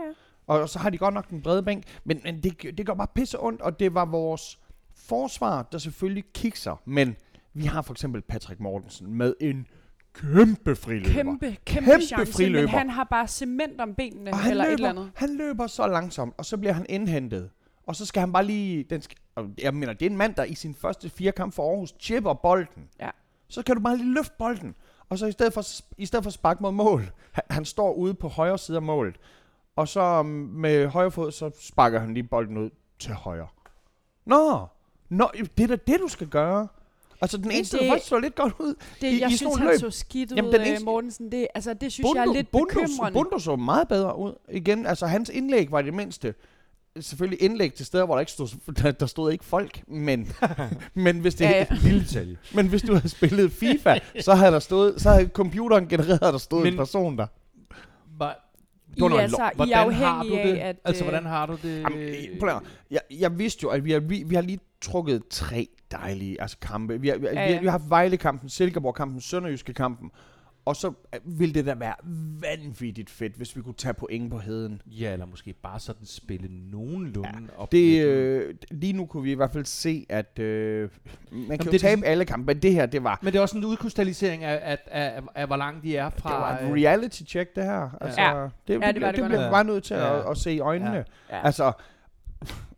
Og så har de godt nok den brede bænk, men, men det, det gør bare pisse ondt, og det var vores forsvar, der selvfølgelig kikser. Men vi har for eksempel Patrick Mortensen med en kæmpe friløber. Kæmpe, kæmpe, Kæmpe chance, friløber. men han har bare cement om benene, og eller løber, et eller andet. han løber så langsomt, og så bliver han indhentet. Og så skal han bare lige... Den skal, jeg mener, det er en mand, der i sin første fire kamp for Aarhus chipper bolden. Ja. Så kan du bare lige løfte bolden. Og så i stedet for, i stedet for sparke mod mål, han, han står ude på højre side af målet. Og så um, med højre fod, så sparker han lige bolden ud til højre. Nå, Nå det er da det, du skal gøre. Altså den eneste, det- der faktisk så lidt godt ud. Det, I- jeg i synes, sådan han løb. så skidt ud, Jamen, den eneste- Mortensen. Det, altså, det synes jeg er lidt Bundu, bekymrende. Bundu så meget bedre ud. Igen, altså hans indlæg var det mindste. Selvfølgelig indlæg til steder, hvor der ikke stod, der, der stod ikke folk, men, men, hvis det, Ja, ja. Lille detalje. men hvis du havde spillet FIFA, så havde der stået, så havde computeren genereret, at der stod Men- en person der. Var, I, er altså, I er hvordan har du det? af, at... altså, øh, hvordan har du det? Jamen, øh, jeg, jeg vidste jo, at vi har, vi, vi har lige trukket tre dejlige altså, kampe. Vi har, vi, har, Ja, vi, har, ja. vi har haft Vejle-kampen, Silkeborg-kampen, Sønderjyske-kampen. Og så øh, ville det da være vanvittigt fedt, hvis vi kunne tage point på heden. Ja, eller måske bare sådan spille nogenlunde ja, op. Det, øh, lige nu kunne vi i hvert fald se, at øh, man kan jo det tabe ligesom- alle kampe, men det her, det var, Men det er også en udkrystallisering af, af, af, af, af hvor langt de er det fra... var et øh, reality check, det her. Altså, Ja. det, Ja, det, det var det, det det godt bliver vi bare nødt til Ja. at, at se i øjnene. Ja. Ja. Altså,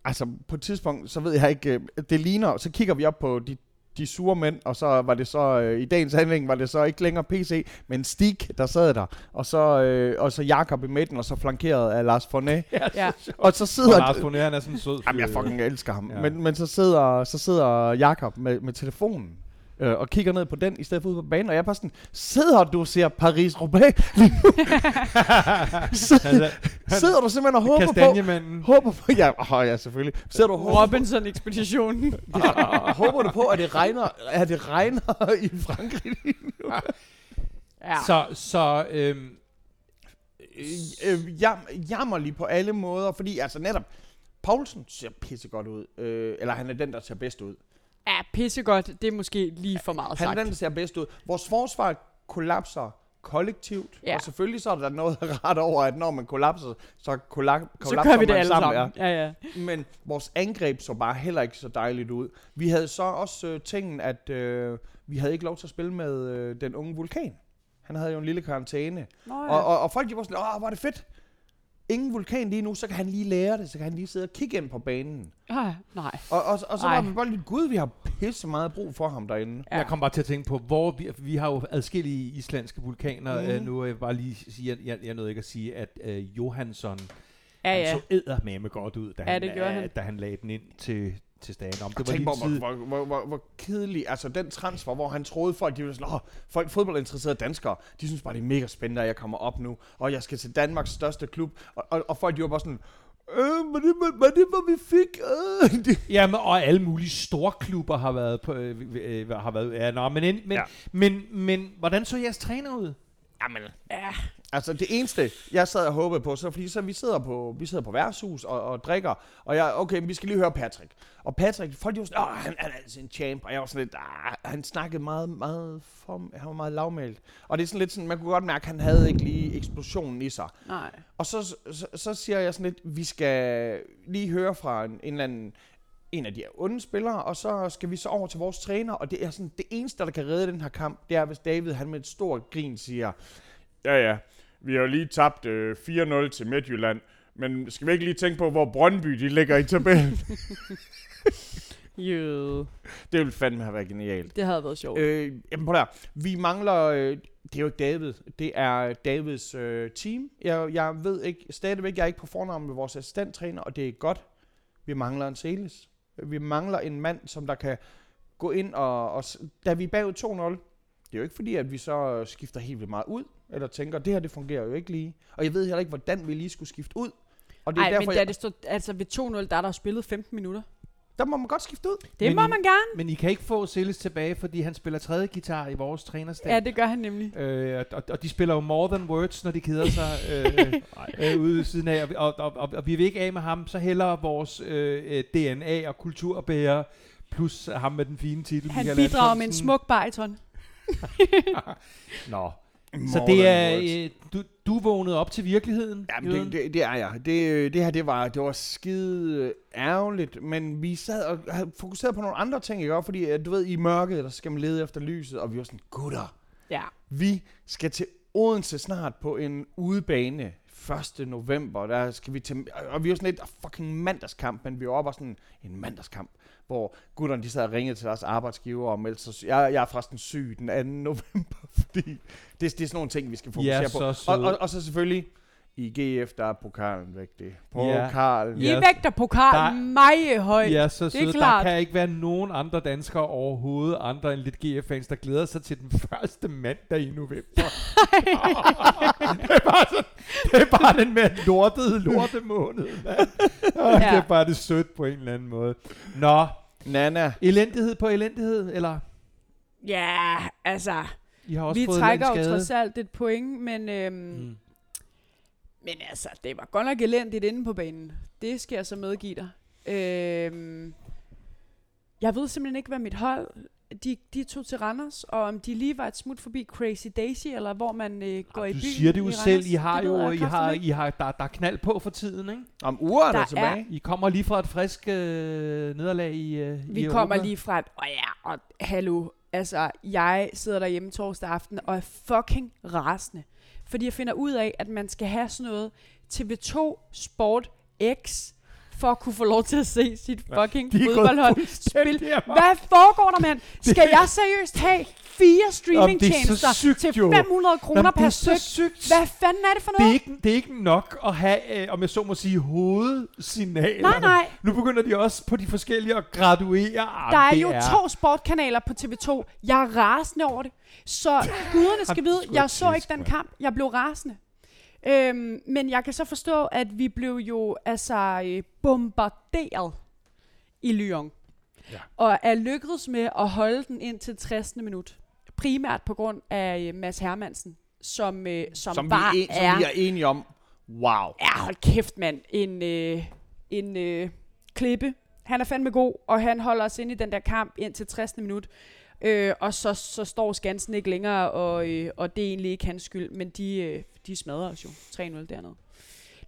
altså, på et tidspunkt, så ved jeg ikke, øh, det ligner, så kigger vi op på de, de sure mænd, og så var det så, øh, i dagens handling, var det så ikke længere PC, men Stig, der sad der, og så, øh, og så Jakob i midten, og så flankeret af Lars Fornet. Ja. Og så Og sidder... Lars Bonner, han er sådan sød Jamen, jeg fucking elsker ham. Ja. Ja. Men, men så sidder, så sidder Jakob med, med telefonen øh, og kigger ned på den, i stedet for ud på banen, og jeg er bare sådan, sidder du og ser Paris-Roubaix lige nu? sidder, sidder du simpelthen og håber på, Kastanjemanden. håber på, ja, oh, ja selvfølgelig, sidder du og håber, Robinson-ekspeditionen. håber du på, at det regner, at det regner i Frankrig lige nu? ja. Så, så øhm, Øh, øh, jam, jammer lige på alle måder, fordi altså netop, Poulsen ser pissegodt ud, øh, eller han er den, der ser bedst ud. ja, pissegodt. Det er måske lige for meget Han er sagt. den, der ser bedst ud. Vores forsvar kollapser kollektivt, Ja. og selvfølgelig så er der noget ret over, at når man kollapser, så kollap- Så kollapser gør vi det man alle sammen. Ja. Ja, Ja. Men vores angreb så bare heller ikke så dejligt ud. Vi havde så også øh, tingen, at øh, vi havde ikke lov til at spille med øh, den unge vulkan. Han havde jo en lille karantæne. Nå, Ja. Og, og, og folk de var sådan, åh, er det fedt. Ingen vulkan lige nu, så kan han lige lære det, så kan han lige sidde og kigge ind på banen. Ah, nej. Og, og, og så var vi bare lidt, gud, vi har pisse meget brug for ham derinde. Ja. Jeg kom bare til at tænke på, hvor vi, vi har jo adskillige islandske vulkaner. Mm. Øh, nu vil jeg bare lige sige, jeg, jeg, jeg nåede ikke at sige, at øh, Johansson, Ja, han ja. så eddermame godt ud, da, Ja, han, det gjorde øh, han. da han lagde den ind til, til stagen. Om det var tænk lige på, en tid, hvor, hvor, hvor, hvor, hvor kedelig, altså den transfer, hvor han troede folk, de var sådan, åh, folk fodboldinteresserede danskere, de synes bare, det er mega spændende, at jeg kommer op nu, og jeg skal til Danmarks største klub, og, og, og folk, de var bare sådan, øh, men det, men, men det var vi fik, øh. De, Jamen, og alle mulige store klubber har været på, øh, øh, har været, ja, nå, men, men, men, Ja. men, men, hvordan så jeres træner ud? Jamen, Ja, Altså det eneste, jeg sad og håbede på, så fordi så vi sidder på, vi sidder på værtshus og, og drikker, og jeg, okay, vi skal lige høre Patrick. Og Patrick, folk de var sådan, åh, han, han er altså en champ, og jeg var sådan lidt, ah, han snakkede meget, meget, for, han var meget lavmælt. Og det er sådan lidt sådan, man kunne godt mærke, at han havde ikke lige eksplosionen i sig. Nej. Og så, så, så siger jeg sådan lidt, vi skal lige høre fra en, en eller anden, en af de onde spillere, og så skal vi så over til vores træner, og det er sådan, det eneste, der kan redde den her kamp, det er, hvis David, han med et stort grin siger, ja ja, vi har jo lige tabt øh, 4-0 til Midtjylland, men skal vi ikke lige tænke på, hvor Brøndby de ligger i tabellen? Jo. det ville fandme have været genialt. Det havde været sjovt. Øh, jamen prøv der. Vi mangler, øh, det er jo ikke David, det er Davids øh, team. Jeg, jeg ved ikke, stadigvæk, jeg er ikke på fornavn med vores assistenttræner, og det er godt. Vi mangler en Celis. Vi mangler en mand, som der kan gå ind og, og da vi er bagud 2-0, det er jo ikke fordi, at vi så skifter helt vildt meget ud, eller tænker, det her det fungerer jo ikke lige. Og jeg ved heller ikke, hvordan vi lige skulle skifte ud. Og det er Nej, derfor, men da jeg, det stod, altså ved 2-0, der er der spillet 15 minutter. der må man godt skifte ud. Det Men må I- man gerne. Men I kan ikke få Silas tilbage, fordi han spiller tredje guitar i vores trænerstab. Ja, det gør han nemlig. Øh, og, og de spiller jo more than words, når de keder sig øh, øh, ude siden af. Og, og, og, og vi vil ikke af med ham, så hellere vores øh, øh, DNA og kulturbærer, plus ham med den fine titel. Han Michael bidrager med en Antonsen. smuk bariton. Nå, så More det than er, øh, du, du vågnede op til virkeligheden? Jamen, det, det, det er jeg. Det, øh, det her, det var, det var skide ærgerligt, men vi sad og havde fokuseret på nogle andre ting, ikke? også? Fordi, at du ved, i mørket, der skal man lede efter lyset, og vi var sådan, gutter, Ja. vi skal til Odense snart på en udebane 1. november, der skal vi til, og vi var sådan lidt "Ah, fucking mandagskamp, men vi var oppe og sådan en mandagskamp, hvor gutterne de sad og ringede til deres arbejdsgiver og meldte sig. Jeg, jeg er forresten syg den 2. november, fordi det, det er sådan nogle ting, vi skal I fokusere er på. så Og, og, og så selvfølgelig i GF, der er pokalen vigtig. Ja. Pokalen. I Ja. vægter Der- pokal meget højt. Ja, så er søde. Der klart. kan ikke være nogen andre danskere overhovedet, andre end lidt GF-fans, der glæder sig til den første mandag i november. det, er bare sådan, det er bare den med lortede lortemåned, mand. Oh, Ja. Det er bare det sødt på en eller anden måde. Nå, Nana. elendighed på elendighed, eller? Ja, altså, I har også vi fået trækker en jo trods alt et point, men, øhm. Mm. men altså, det var godt nok elendigt inde på banen. Det skal jeg så medgive dig. Øhm, jeg ved simpelthen ikke, hvad mit hold, de, de tog til Randers, og om de lige var et smut forbi Crazy Daisy, eller hvor man øh, går i Du byen siger det jo selv. I har jo, I har. I har, der, der er knald på for tiden, ikke? Om uger er der, Der tilbage. I kommer lige fra et frisk øh, nederlag i, øh, Vi i kommer lige fra et, og ja, og hallo, altså, jeg sidder derhjemme torsdag aften og er fucking rasende. Fordi jeg finder ud af, at man skal have sådan noget TV2 Sport X, for at kunne få lov til at se sit fucking er gået fodboldhold amok. Hvad foregår der, mand? Skal jeg seriøst have fire streamingtjenester sygt, til jo. 500 kroner per er styk? Hvad fanden er det for Det er, noget? ikke, det er ikke nok at have, øh, om jeg så må sige, hovedsignaler. Nej, nej. Nu begynder de også på de forskellige at graduere. Ah, Der er jo to sportkanaler på TV2. Jeg er rasende over det. Så guderne skal vide, er jeg så ikke den kamp. Jeg blev rasende. Øhm, men jeg kan så forstå, at vi blev jo altså øh, bombarderet i Lyon. Ja. Og er lykkedes med at holde den ind til 60. minut. Primært på grund af øh, Mads Hermansen, som, øh, som, Som, vi, bare er, er... som vi er enige om. Wow. Ja, hold kæft, mand. En, øh, en øh, klippe. Han er fandme god, og han holder os inde i den der kamp ind til 60. minut. Øh, og så, så står Skansen ikke længere, og, øh, og det er egentlig ikke hans skyld, men de, øh, de smadrer os jo 3-0 dernede.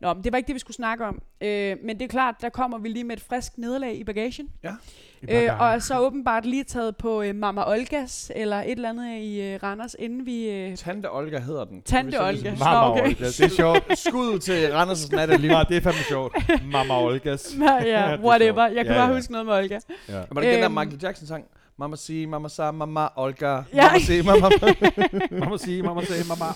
Nå, men det var ikke det, vi skulle snakke om. Øh, men det er klart, der kommer vi lige med et frisk nederlag i bagagen. Øh, og så åbenbart lige taget på øh, Mama Olgas, eller et eller andet i øh, Randers, inden vi... Øh, Tante Olga hedder den. Tante Det er Olga. sådan- Mama okay. Olga, det er sjovt. Skud til Randers' Natteliv. Ja, det er fandme sjovt. Mama Olgas. nej, ja, er whatever. Jeg kan Ja, bare ja. huske noget med Olga. Ja. Var det den der Øhm. Michael Jackson sang? Mama si, mama sa, mama Olga. Ja. Mama si, mama... Mamma sige, mamma sige, mamma.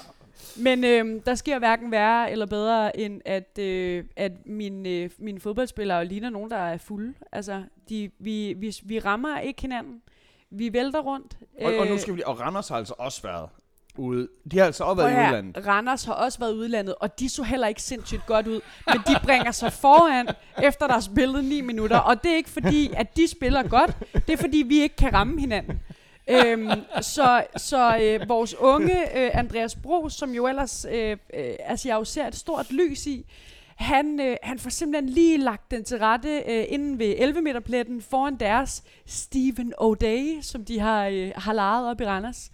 Men øhm, der sker hverken værre eller bedre, end at, øh, at mine, øh, mine fodboldspillere ligner nogen, der er fulde. Altså, de, vi, vi, vi rammer ikke hinanden. Vi vælter rundt. og, og nu Øh, skal vi. Og Randers har altså også været ude. De har altså også været i her, udlandet. Randers har også været i udlandet, og de så heller ikke sindssygt godt ud. Men de bringer sig foran, efter der er spillet 9 minutter. Og det er ikke fordi, at de spiller godt. Det er fordi, vi ikke kan ramme hinanden. øhm, så så øh, vores unge øh, Andreas Bro, som jo ellers, øh, øh, altså jeg jo ser et stort lys i, han, øh, han får simpelthen lige lagt den til rette øh, inden ved 11 meter pletten foran deres Stephen O'Day, som de har, øh, har lejet op i Randers.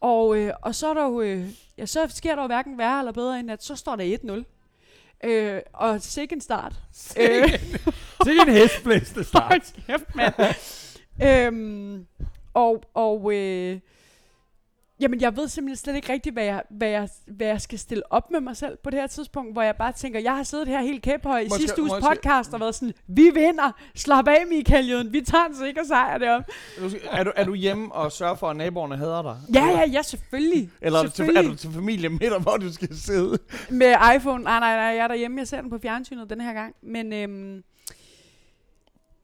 Og, øh, og så, er der jo, øh, ja, så sker der jo hverken værre eller bedre, end at så står der 1-0. Øh, og sikke start. øh, Det er en hestblæste start. Hold kæft, mand. øhm, og og øh, jamen, jeg ved simpelthen slet ikke rigtigt, hvad jeg, hvad, jeg, hvad jeg skal stille op med mig selv på det her tidspunkt, hvor jeg bare tænker, jeg har siddet her helt kæphøj i Måske- sidste uges måske- podcast og været sådan, vi vinder, slap af Michael Jøden, vi tager en sikker sejr derom. Er du, er du hjemme og sørger for, at naboerne hader dig? Ja, ja, ja, selvfølgelig. Eller er du, til, er selvfølgelig. du til familie med dig, hvor du skal sidde? Med iPhone. Nej, nej, nej, jeg er derhjemme. Jeg ser den på fjernsynet den her gang. Men øhm,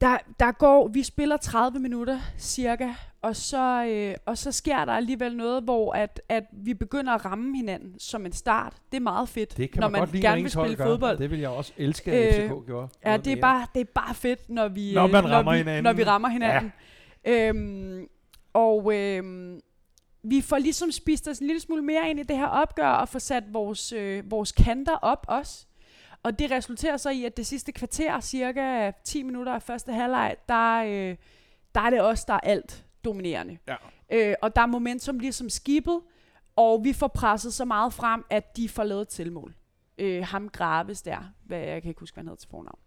der, der går, vi spiller 30 minutter cirka, og så, øh, og så sker der alligevel noget, hvor at, at vi begynder at ramme hinanden som en start. Det er meget fedt, Det kan når man, man godt lide, gerne vil spille gør. fodbold. Det vil jeg også elske, at Øh, FCK gjorde. Ja, det er, mere. bare, det er bare fedt, når vi, Når øh, man når rammer vi, hinanden. Når vi rammer hinanden. Ja. Øhm, og øhm, vi får ligesom spist os en lille smule mere ind i det her opgør, og får sat vores, øh, vores kanter op også. Og det resulterer så i, at det sidste kvarter, cirka 10 minutter af første halvleg, der, øh, der er det os, der er alt dominerende. Ja. Øh, og der er momentum ligesom skibet, og vi får presset så meget frem, at de får lavet et tilmål. Øh, ham Graves der, hvad jeg kan ikke huske, hvad han hedder til fornavn.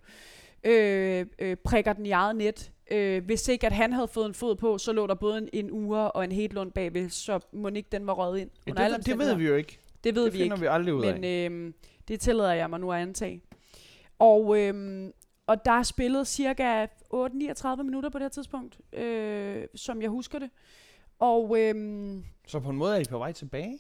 Øh, øh, prikker den i eget net. Øh, hvis ikke at han havde fået en fod på, så lå der både en, en ure og en Hedlund bagved, så må ikke den var røget ind. Ja, det, det ved vi jo ikke. Det ved det vi finder ikke. vi aldrig ud Men af. Det tillader jeg mig nu at antage. Og, øhm, og der er spillet cirka 8-39 minutter på det her tidspunkt, øh, som jeg husker det. Og øhm, Så på en måde er I på vej tilbage?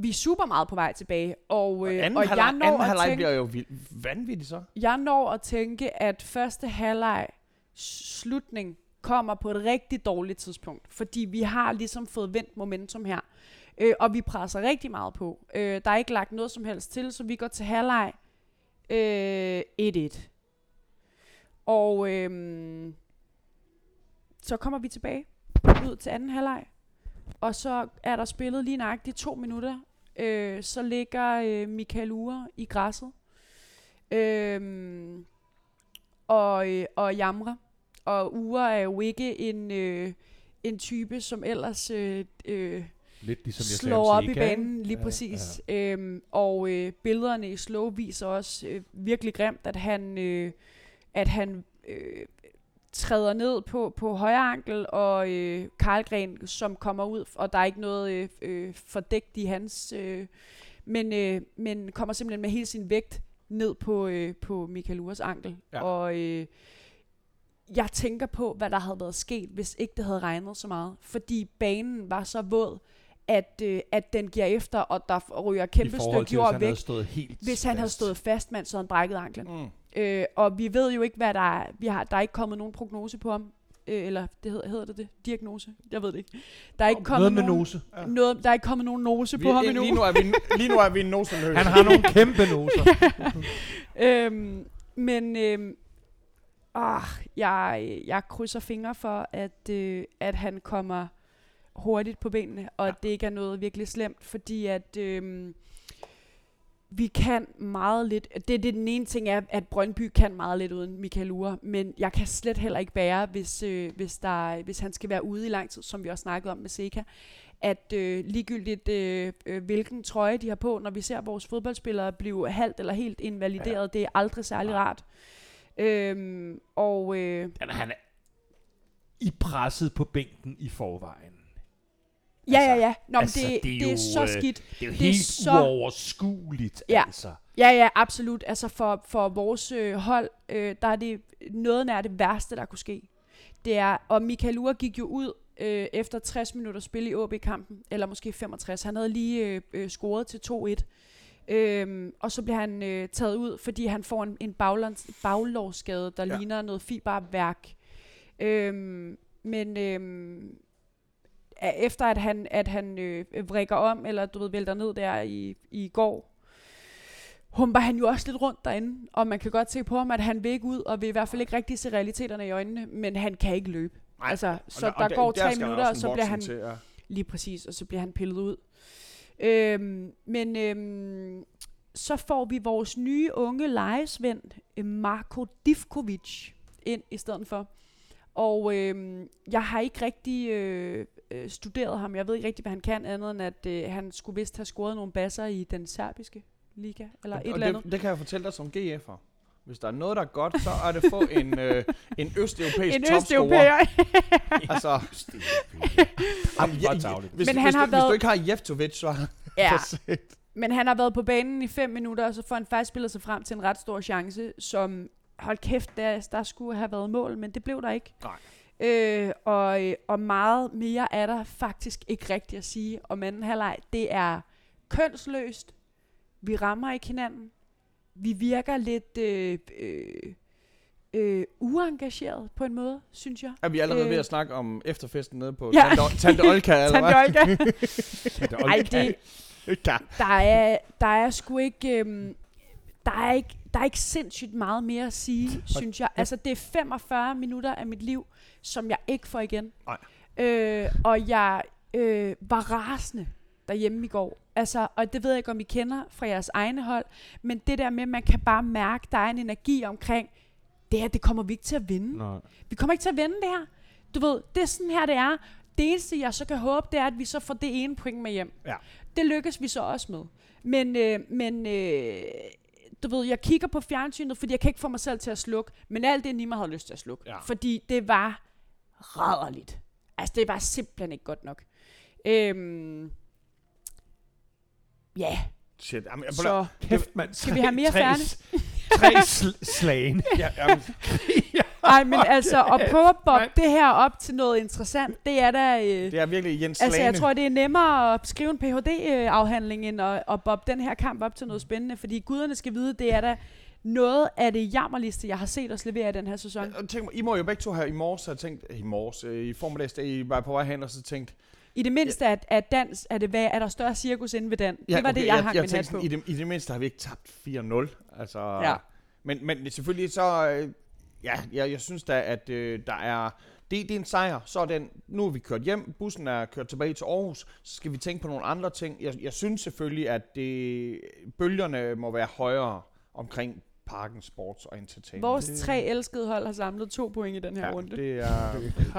vi er super meget på vej tilbage. Og, Og øh, anden og jeg halvleg, når, anden at halvleg tænke, bliver jo vild, vanvittigt så. jeg når at tænke, at første halvleg slutning kommer på et rigtig dårligt tidspunkt. Fordi vi har ligesom fået vendt momentum her. Øh, og vi presser rigtig meget på. Øh, der er ikke lagt noget som helst til, så vi går til halvleg øh, 1-1. Og øh, så kommer vi tilbage ud til anden halvleg. Og så er der spillet lige nøjagtigt to minutter. Øh, så ligger øh, Michael Ure i græsset. Øh, og, øh, og jamre. Og Ure er jo ikke en, øh, en type, som ellers øh, øh, Lidt ligesom jeg slår op i banen, lige Ja, ja, præcis. Ja. Øhm, og øh, billederne i slow viser også øh, virkelig grimt, at han, øh, at han øh, træder ned på, på højre ankel, og øh, Karlgren, som kommer ud, og der er ikke noget øh, øh, fordækt i hans, øh, men, øh, men kommer simpelthen med hele sin vægt ned på, øh, på Michael Ures ankel. Ja. Og øh, jeg tænker på, hvad der havde været sket, hvis ikke det havde regnet så meget. Fordi banen var så våd, at, øh, at den giver efter, og der ryger kæmpe stykke jord han væk. havde stået helt Hvis han havde fast. stået fast, mand, så havde han brækket anklen. Mm. Øh, og vi ved jo ikke, hvad der er. Vi har, der er ikke kommet nogen prognose på ham. Øh, eller det hedder, hedder det det? Diagnose? Jeg ved det ikke. Der er ikke kommet Noget med nogen, nose. Ja. noget, der er ikke kommet nogen nose Vi, på ham lige, endnu. nu er vi, lige nu er vi noseløse. Han har nogle kæmpe noser. øhm, men øhm, ah, jeg, jeg krydser fingre for, at, øh, at han kommer hurtigt på benene, og at det ikke er noget virkelig slemt, fordi at øh, vi kan meget lidt. Det, det den ene ting er, at Brøndby kan meget lidt uden Michael Ure, men jeg kan slet heller ikke bære, hvis, øh, hvis, der, hvis han skal være ude i lang tid, som vi også snakkede om med Seca, at øh, ligegyldigt øh, øh, hvilken trøje de har på, når vi ser vores fodboldspillere blive halvt eller helt invalideret, ja. det er aldrig særlig rart. Øhm, og øh, Han, han er i presset på bænken i forvejen. Ja, ja, Altså, ja. Nå, men altså, det, det er det er jo, så øh, skidt. Det er jo Det er så- uoverskueligt, Ja. altså. Ja, ja, absolut. Altså for, for vores øh, hold, øh, der er det noget nær det værste, der kunne ske. Det er, og Michael Ure gik jo ud øh, efter 60 minutter spil i OB-kampen, eller måske 65. Han havde lige øh, øh, scoret til 2-1. Øhm, og så bliver han øh, taget ud, fordi han får en, en baglands, baglårsskade, der Ja. ja. ligner noget fiberværk. Øhm, men øhm, efter at han, at han øh, vrikker om, eller du ved, vælter ned der i, i går, humper han jo også lidt rundt derinde, og man kan godt se på ham, at han vil ikke ud, og vil i hvert fald ikke rigtig se realiteterne i øjnene, men han kan ikke løbe. Nej, altså, så og der, går der tre der minutter, og så bliver han Til, ja. Lige præcis, og så bliver han pillet ud. Øhm, men øhm, så får vi vores nye unge lejesvend, øh, Marko Divkovic, ind i stedet for. Og øhm, jeg har ikke rigtig øh, øh, studeret ham. Jeg ved ikke rigtig, hvad han kan, andet end at øh, han skulle vist have scoret nogle basser i den serbiske liga, eller et og eller andet. det, det kan jeg fortælle dig som GF'er. Hvis der er noget, der er godt, så er det at få en, øh, en østeuropæisk En topscorer. østeuropæer. Altså, Jamen, tavligt. hvis, Men hvis, han du, har hvis været- du ikke har Jeftovic, så er ja. Men han har været på banen i fem minutter, og så får han faktisk spillet sig frem til en ret stor chance, som, hold kæft, der, der skulle have været mål, men det blev der ikke. Nej. Øh, og, øh, og meget mere er der faktisk ikke rigtigt at sige om anden halvleg. Det er kønsløst. Vi rammer ikke hinanden. Vi virker lidt øh, øh, øh, uengageret på en måde, synes jeg. Er vi allerede Øh. ved at snakke om efterfesten nede på Ja. Tante, Tante Olka, Tante? Olga. Ej, det, der er, der er sgu ikke, øhm, der er ikke, der er ikke sindssygt meget mere at sige, synes jeg. Altså, det er 45 minutter af mit liv, som jeg ikke får igen. Nej. Øh, og jeg øh, var rasende derhjemme i går. Altså, og det ved jeg ikke, om I kender fra jeres egne hold, men det der med, at man kan bare mærke, der er en energi omkring, det her, det kommer vi ikke til at vinde. Nej. Vi kommer ikke til at vinde det her. Du ved, det er sådan her, det er. Det eneste, jeg så kan håbe, det er, at vi så får det ene point med hjem. Ja. Det lykkes vi så også med. Men, øh, men øh, du ved, jeg kigger på fjernsynet, fordi jeg kan ikke få mig selv til at slukke. Men alt det, Nima havde lyst til at slukke. Ja. Fordi det var rædderligt. Altså, det var simpelthen ikke godt nok. Øhm, ja, Shit. Jamen, jeg, så Kæft, mand. Skal vi have mere færdigt? Tre sl- slagen. ja, jamen, ej, men altså, at prøve at bobbe Nej. det her op til noget interessant, det er da... Øh, det er virkelig Jens Altså, jeg tror, det er nemmere at skrive en Ph.D.-afhandling, end at, at bobbe den her kamp op til noget spændende, fordi guderne skal vide, det er da noget af det jammerligste, jeg har set os levere i den her sæson. Og tænk, I må jo begge to have i morges have tænkt, i morges, øh, i formiddagsdag, I var på vej hen, og så tænkt, I det mindste, at, at dans, er, det, hvad, er der større cirkus inde ved den. det var det, jeg, hang jeg min hat på. sådan, i, det, I det mindste har vi ikke tabt 4-0. Altså, Ja. men, men selvfølgelig så, øh, ja, jeg, jeg synes da, at øh, der er, det, det er en sejr, så er den, nu er vi kørt hjem, bussen er kørt tilbage til Aarhus, så skal vi tænke på nogle andre ting. Jeg, jeg synes selvfølgelig, at det, bølgerne må være højere omkring Parken Sports og Entertainment. Vores tre elskede hold har samlet to point i den her ja, runde. det er...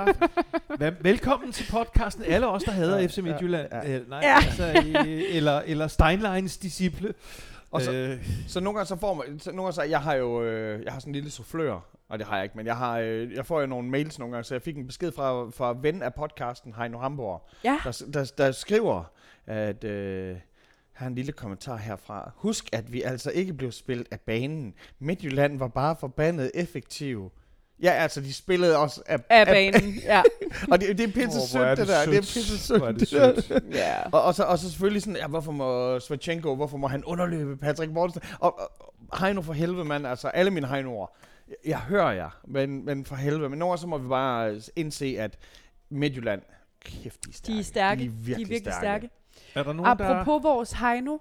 Vel- Velkommen til podcasten. Alle os, der hader Ja, FC Midtjylland. ja, Ja, nej, Ja. altså, øh, eller, eller Steinleins disciple. Og så- øh, Så nogle gange så får man, så nogle gange så, jeg har jo, øh, jeg har sådan en lille soufflør, og det har jeg ikke, men jeg har, øh, jeg får jo nogle mails nogle gange, så jeg fik en besked fra, fra ven af podcasten, Heino Hamburg, Ja, der, der, der skriver, at øh, har en lille kommentar herfra. Husk, at vi altså ikke blev spillet af banen. Midtjylland var bare forbandet effektiv. Ja, altså, de spillede også af, af banen. ja. Og det, det er pisse oh, sødt, det det der. Det er sødt. pisse sødt. Det det sødt. ja. Og, og, så, og så selvfølgelig sådan, ja, hvorfor må Svachenko, hvorfor må han underløbe Patrick Mortensen? Og, og, og Heino for helvede, mand, altså alle mine Heinoer, jeg, hører jer, men, men for helvede. Men nogle gange så må vi bare indse, at Midtjylland, kæft, de er stærke. De er stærke. De er virkelig, De er virkelig stærke. er der nogen, Apropos vores Heino,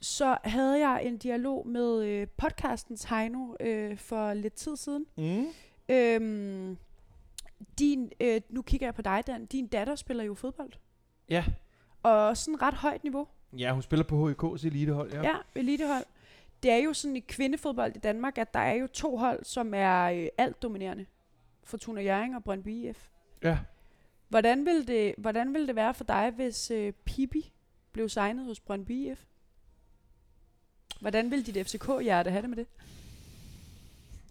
så havde jeg en dialog med øh, podcastens Heino øh, for lidt tid siden. Mm. Øhm, din, øh, nu kigger jeg på dig, Dan. Din datter spiller jo fodbold. der... Ja. Og sådan ret højt niveau. ja, hun spiller på HIK's elitehold. Ja. Ja, ja elitehold. Det er jo sådan i kvindefodbold i Danmark, at der er jo to hold, som er øh, alt dominerende. Fortuna Jørgen og Brøndby IF. ja. Hvordan vil det, hvordan vil det være for dig, hvis øh, Pippi blev signet hos Brøndby IF? Hvordan vil dit FCK-hjerte have det med det?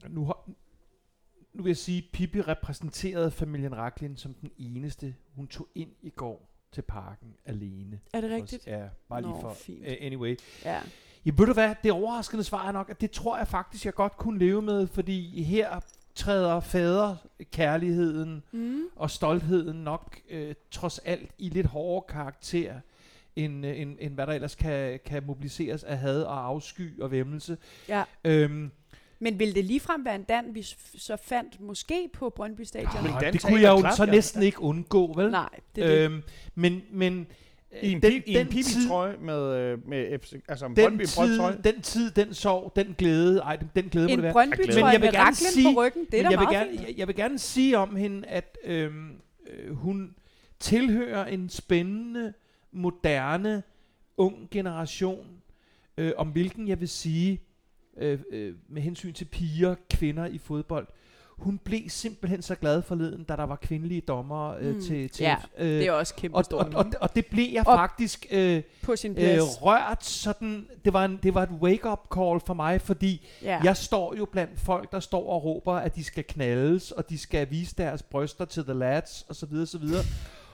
Nu, har, nu vil jeg sige, at Pippi repræsenterede familien Raklin som den eneste. Hun tog ind i går til parken alene. Er det rigtigt? Ja, bare lige Nå, for... fint. Uh, anyway. Ja. Ja, ved du hvad, det overraskende svar er nok, at det tror jeg faktisk, jeg godt kunne leve med, fordi her træder faderkærligheden Mm. og stoltheden nok øh, trods alt i lidt hårdere karakter, end, øh, end, end hvad der ellers kan, kan mobiliseres af had og afsky og væmmelse. ja. Øhm, Men vil det ligefrem være en dan, vi så fandt måske på Brøndby Stadion? Men åh, Dan det taler kunne jeg jo klart, så ja. næsten ikke undgå, vel? Nej, det er det. Øhm, men men I en, den, pi- i en den tid- pipi-trøje med, øh, med FC, altså en den Brøndby tid, trøje. den tid, den sorg, den glæde, ej, den, den glæde må det En være. brøndby Men trøje jeg vil med raklen sige- på ryggen, det er da jeg vil, meget gerne, fint. jeg, jeg vil gerne sige om hende, at øhm, øh, hun tilhører en spændende, moderne, ung generation, øh, om hvilken jeg vil sige, øh, øh, med hensyn til piger, kvinder i fodbold, hun blev simpelthen så glad forleden, da der var kvindelige dommer øh, Mm. til, til Ja, øh, Det er også kæmpe og, stort og, og, og det blev jeg Og- faktisk øh, på sin øh, rørt sådan, det var, en, det var et wake-up call for mig, fordi ja. jeg står jo blandt folk, der står og råber, at de skal knaldes, og de skal vise deres bryster til the lads, og så videre, så videre.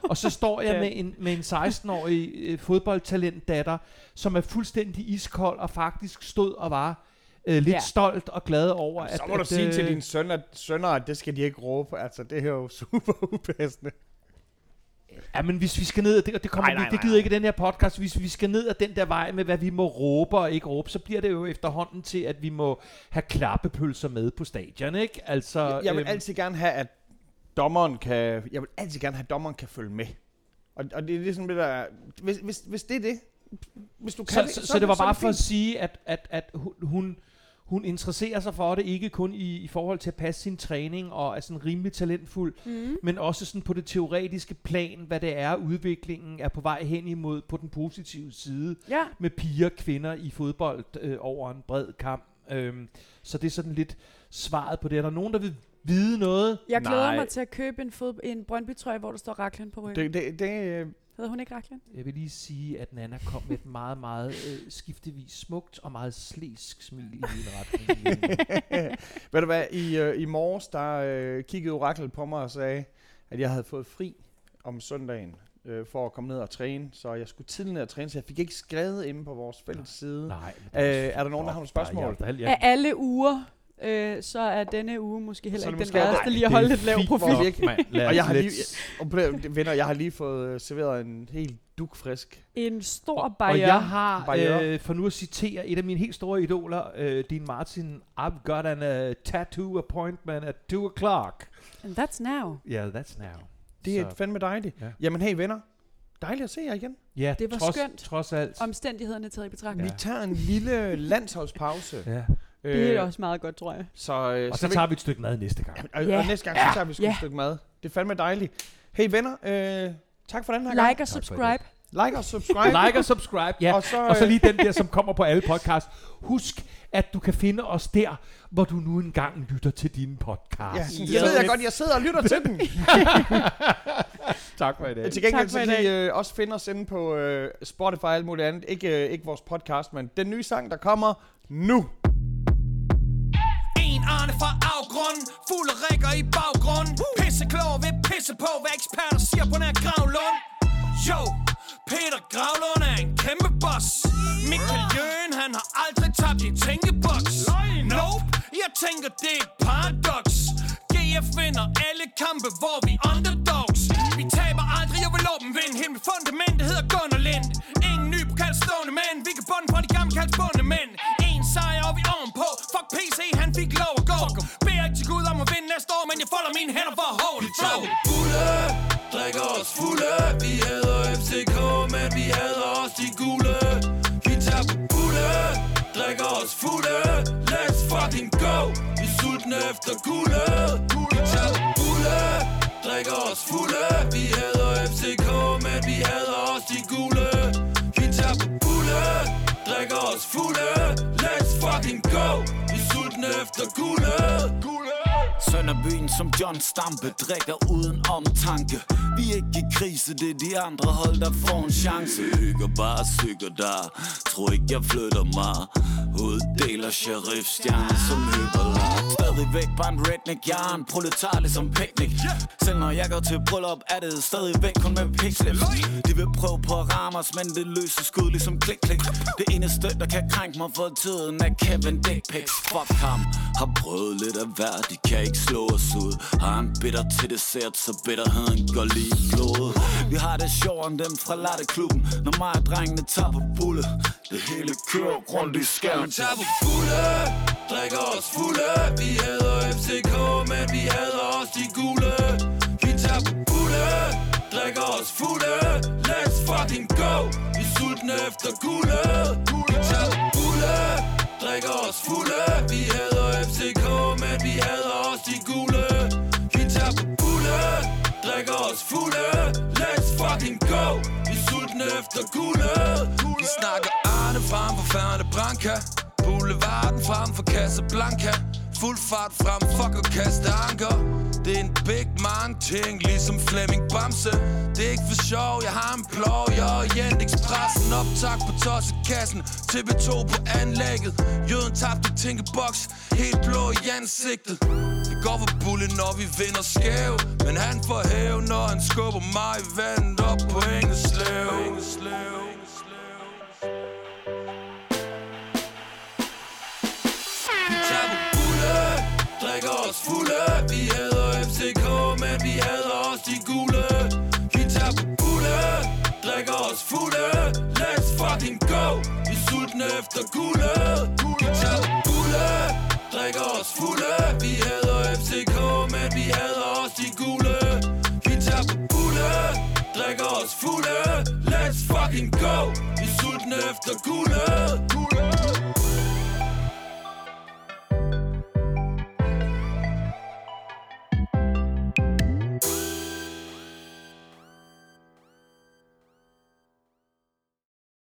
Og så står jeg med en, med en 16-årig øh, fodboldtalentdatter, som er fuldstændig iskold, og faktisk stod og var øh, lidt Ja. stolt og glad over, at... Så må du at, sige til øh, dine sønner, sønner, at det skal de ikke råbe. Altså, det her er jo super upassende. Ja, men hvis vi skal ned, og det, og det, kommer, Nej, nej, vi, det nej, gider nej. ikke den her podcast, hvis vi skal ned ad den der vej med, hvad vi må råbe og ikke råbe, så bliver det jo efterhånden til, at vi må have klappepølser med på stadion, ikke? Altså, Jeg, jeg vil øhm, altid gerne have, at dommeren kan... Jeg vil altid gerne have, at dommeren kan følge med. Og, og det er ligesom det der... Hvis, hvis, hvis det er det... Hvis du kan så, det, så, så, det var bare for at sige, at, at, at hun, hun, hun interesserer sig for det, ikke kun i, i forhold til at passe sin træning og er sådan rimelig talentfuld, Mm. men også sådan på det teoretiske plan, hvad det er, udviklingen er på vej hen imod på den positive side, Ja, med piger og kvinder i fodbold øh, over en bred kamp. Øhm, så det er sådan lidt svaret på det. Er der nogen, der vil vide noget? jeg glæder Nej. mig til at købe en, fod, en Brøndby-trøje, hvor der står Raklen på ryggen. Det, det, det, øh, Hedder hun ikke Raklen? Jeg vil lige sige, at Nana kom med et meget, meget øh, skiftevis smukt og meget slæsk smil i min retning. ved du hvad, i, øh, i morges, der øh, kiggede Orakel på mig og sagde, at jeg havde fået fri om søndagen øh, for at komme ned og træne. Så jeg skulle tidligt ned og træne, så jeg fik ikke skrevet inde på vores fælles side. Nej. Øh, er der nogen, der har nogle spørgsmål? Ja, ja, Af alle uger, øh, så er denne uge måske heller er ikke den Nej, lige at holde lidt lav profil. ikke-. Og jeg har lige, og på det- venner, jeg har lige fået øh, serveret en helt dukfrisk. En stor og, og bajer. jeg har, Barriere. øh, for nu at citere et af mine helt store idoler, øh, Dean Martin, I've got an uh, tattoo appointment at 2 o'clock. And that's now. Yeah, that's now. Det er Så- fandme dejligt. Ja. Jamen hey venner, dejligt at se jer igen. Ja, Det var trods, skønt. Trods alt. Omstændighederne taget i betragtning. Vi tager en lille landsholdspause. Ja. Det er også meget godt, tror jeg. Så, øh, Og så vi- tager vi et stykke mad næste gang. Og, Ja. og næste gang, så tager vi sgu Ja. et stykke mad. Det er fandme dejligt. Hey venner, øh, tak for den her gang. Like og subscribe. Like og subscribe. Like og subscribe, ja. Og så, Og så øh, lige den der, som kommer på alle podcasts. Husk, at du kan finde os der, hvor du nu engang lytter til dine podcasts. Ja, det ved jeg godt, jeg sidder og lytter til den. Tak for i dag. Til gengæld Tak så kan I øh, også finde os inde på øh, Spotify og alt muligt andet. Ikke, øh, ikke vores podcast, men den nye sang, der kommer nu. En Arne fra afgrunden. Af rækker i baggrunden. Pisseklog vil pisse på Hvad eksperter siger på nær Gravlund. Jo, Peter Gravlund er en kæmpe boss. Michael Jøen, han har aldrig tabt i tænkeboks. Nope, jeg tænker det er et paradox jeg vinder alle kampe, hvor vi underdogs. Vi taber aldrig, jeg vil åben vinde. Helt mit fundament, det hedder Gunnar Lind. Ingen ny pokal stående mænd. Vi kan bunde på de gamle kaldsbundne mænd. En sejr, og vi ovenpå. Fuck PC, han fik lov at gå. Beder ikke til Gud om at vinde næste år Men jeg folder mine hænder for at holde det tog fulde Drikker os fulde. Vi hader FCK, men vi hader også de gule. Vi tager fulde Drikker os fulde. Let's fucking go sultne efter gule Vi tager på Drikker os fulde. Vi hader FCK, men vi hader også de gule. Vi tager på gule, Drikker os fulde. Let's fucking go. Vi er sultne efter gule Søn af byen som John Stampe Drikker uden omtanke. Vi er ikke i krise, det er de andre hold, der får en chance. Hygger bare stykker der. Tror ikke jeg flytter mig. Uddeler sheriff stjerne som hyperlag Stadigvæk bare en redneck, jeg er en proletar ligesom picnic. Selv når jeg går til bryllup, er det stadigvæk kun med pigslips De vil prøve på at ramme os, men det løser skud ligesom klik klik. Det eneste, der kan krænke mig for tiden er Kevin Dick Pics. Fuck ham. Har prøvet lidt af hver, de kan ikke slå os ud. Har en bitter til dessert, så bitterheden går lige i blodet Vi har det sjovere end dem fra latteklubben Når mig og drengene tager på bulle. Det hele kører rundt i skærmen. Tager på bulle, drikker os fulde. Vi hader FCK, men vi hader også de gule. Vi tager på bulle, drikker os fulde. Let's fucking go. Vi er sultne efter guldet. Vi tager på bulle Drikker os fulde. Vi hader Let's fucking go. Vi er sultne efter guldet. Vi snakker Arne frem for Færne Branca. Boulevarden frem for Casablanca. Fuld fart frem, fuck og kaste anker. Det er en big man ting, ligesom Flemming Bamse. Det er ikke for sjov, jeg har en plov. Jeg er Jent Expressen, optag på tossekassen. TV2 på anlægget. Jøden tabte tænkeboks, helt blå i ansigtet går for bulle, når vi vinder skæv. Men han får hæv, når han skubber mig i vandet op på Engeslev Vi tager på bulle, drikker os fulde. Vi hader FCK, men vi hader også de gule. Vi tager på bulle, drikker os fulde. Let's fucking go. Vi er sultne efter gule Vi tager på bulle, drikker os fulde. Vi hader fulde Let's fucking go. Vi er sultne efter guldet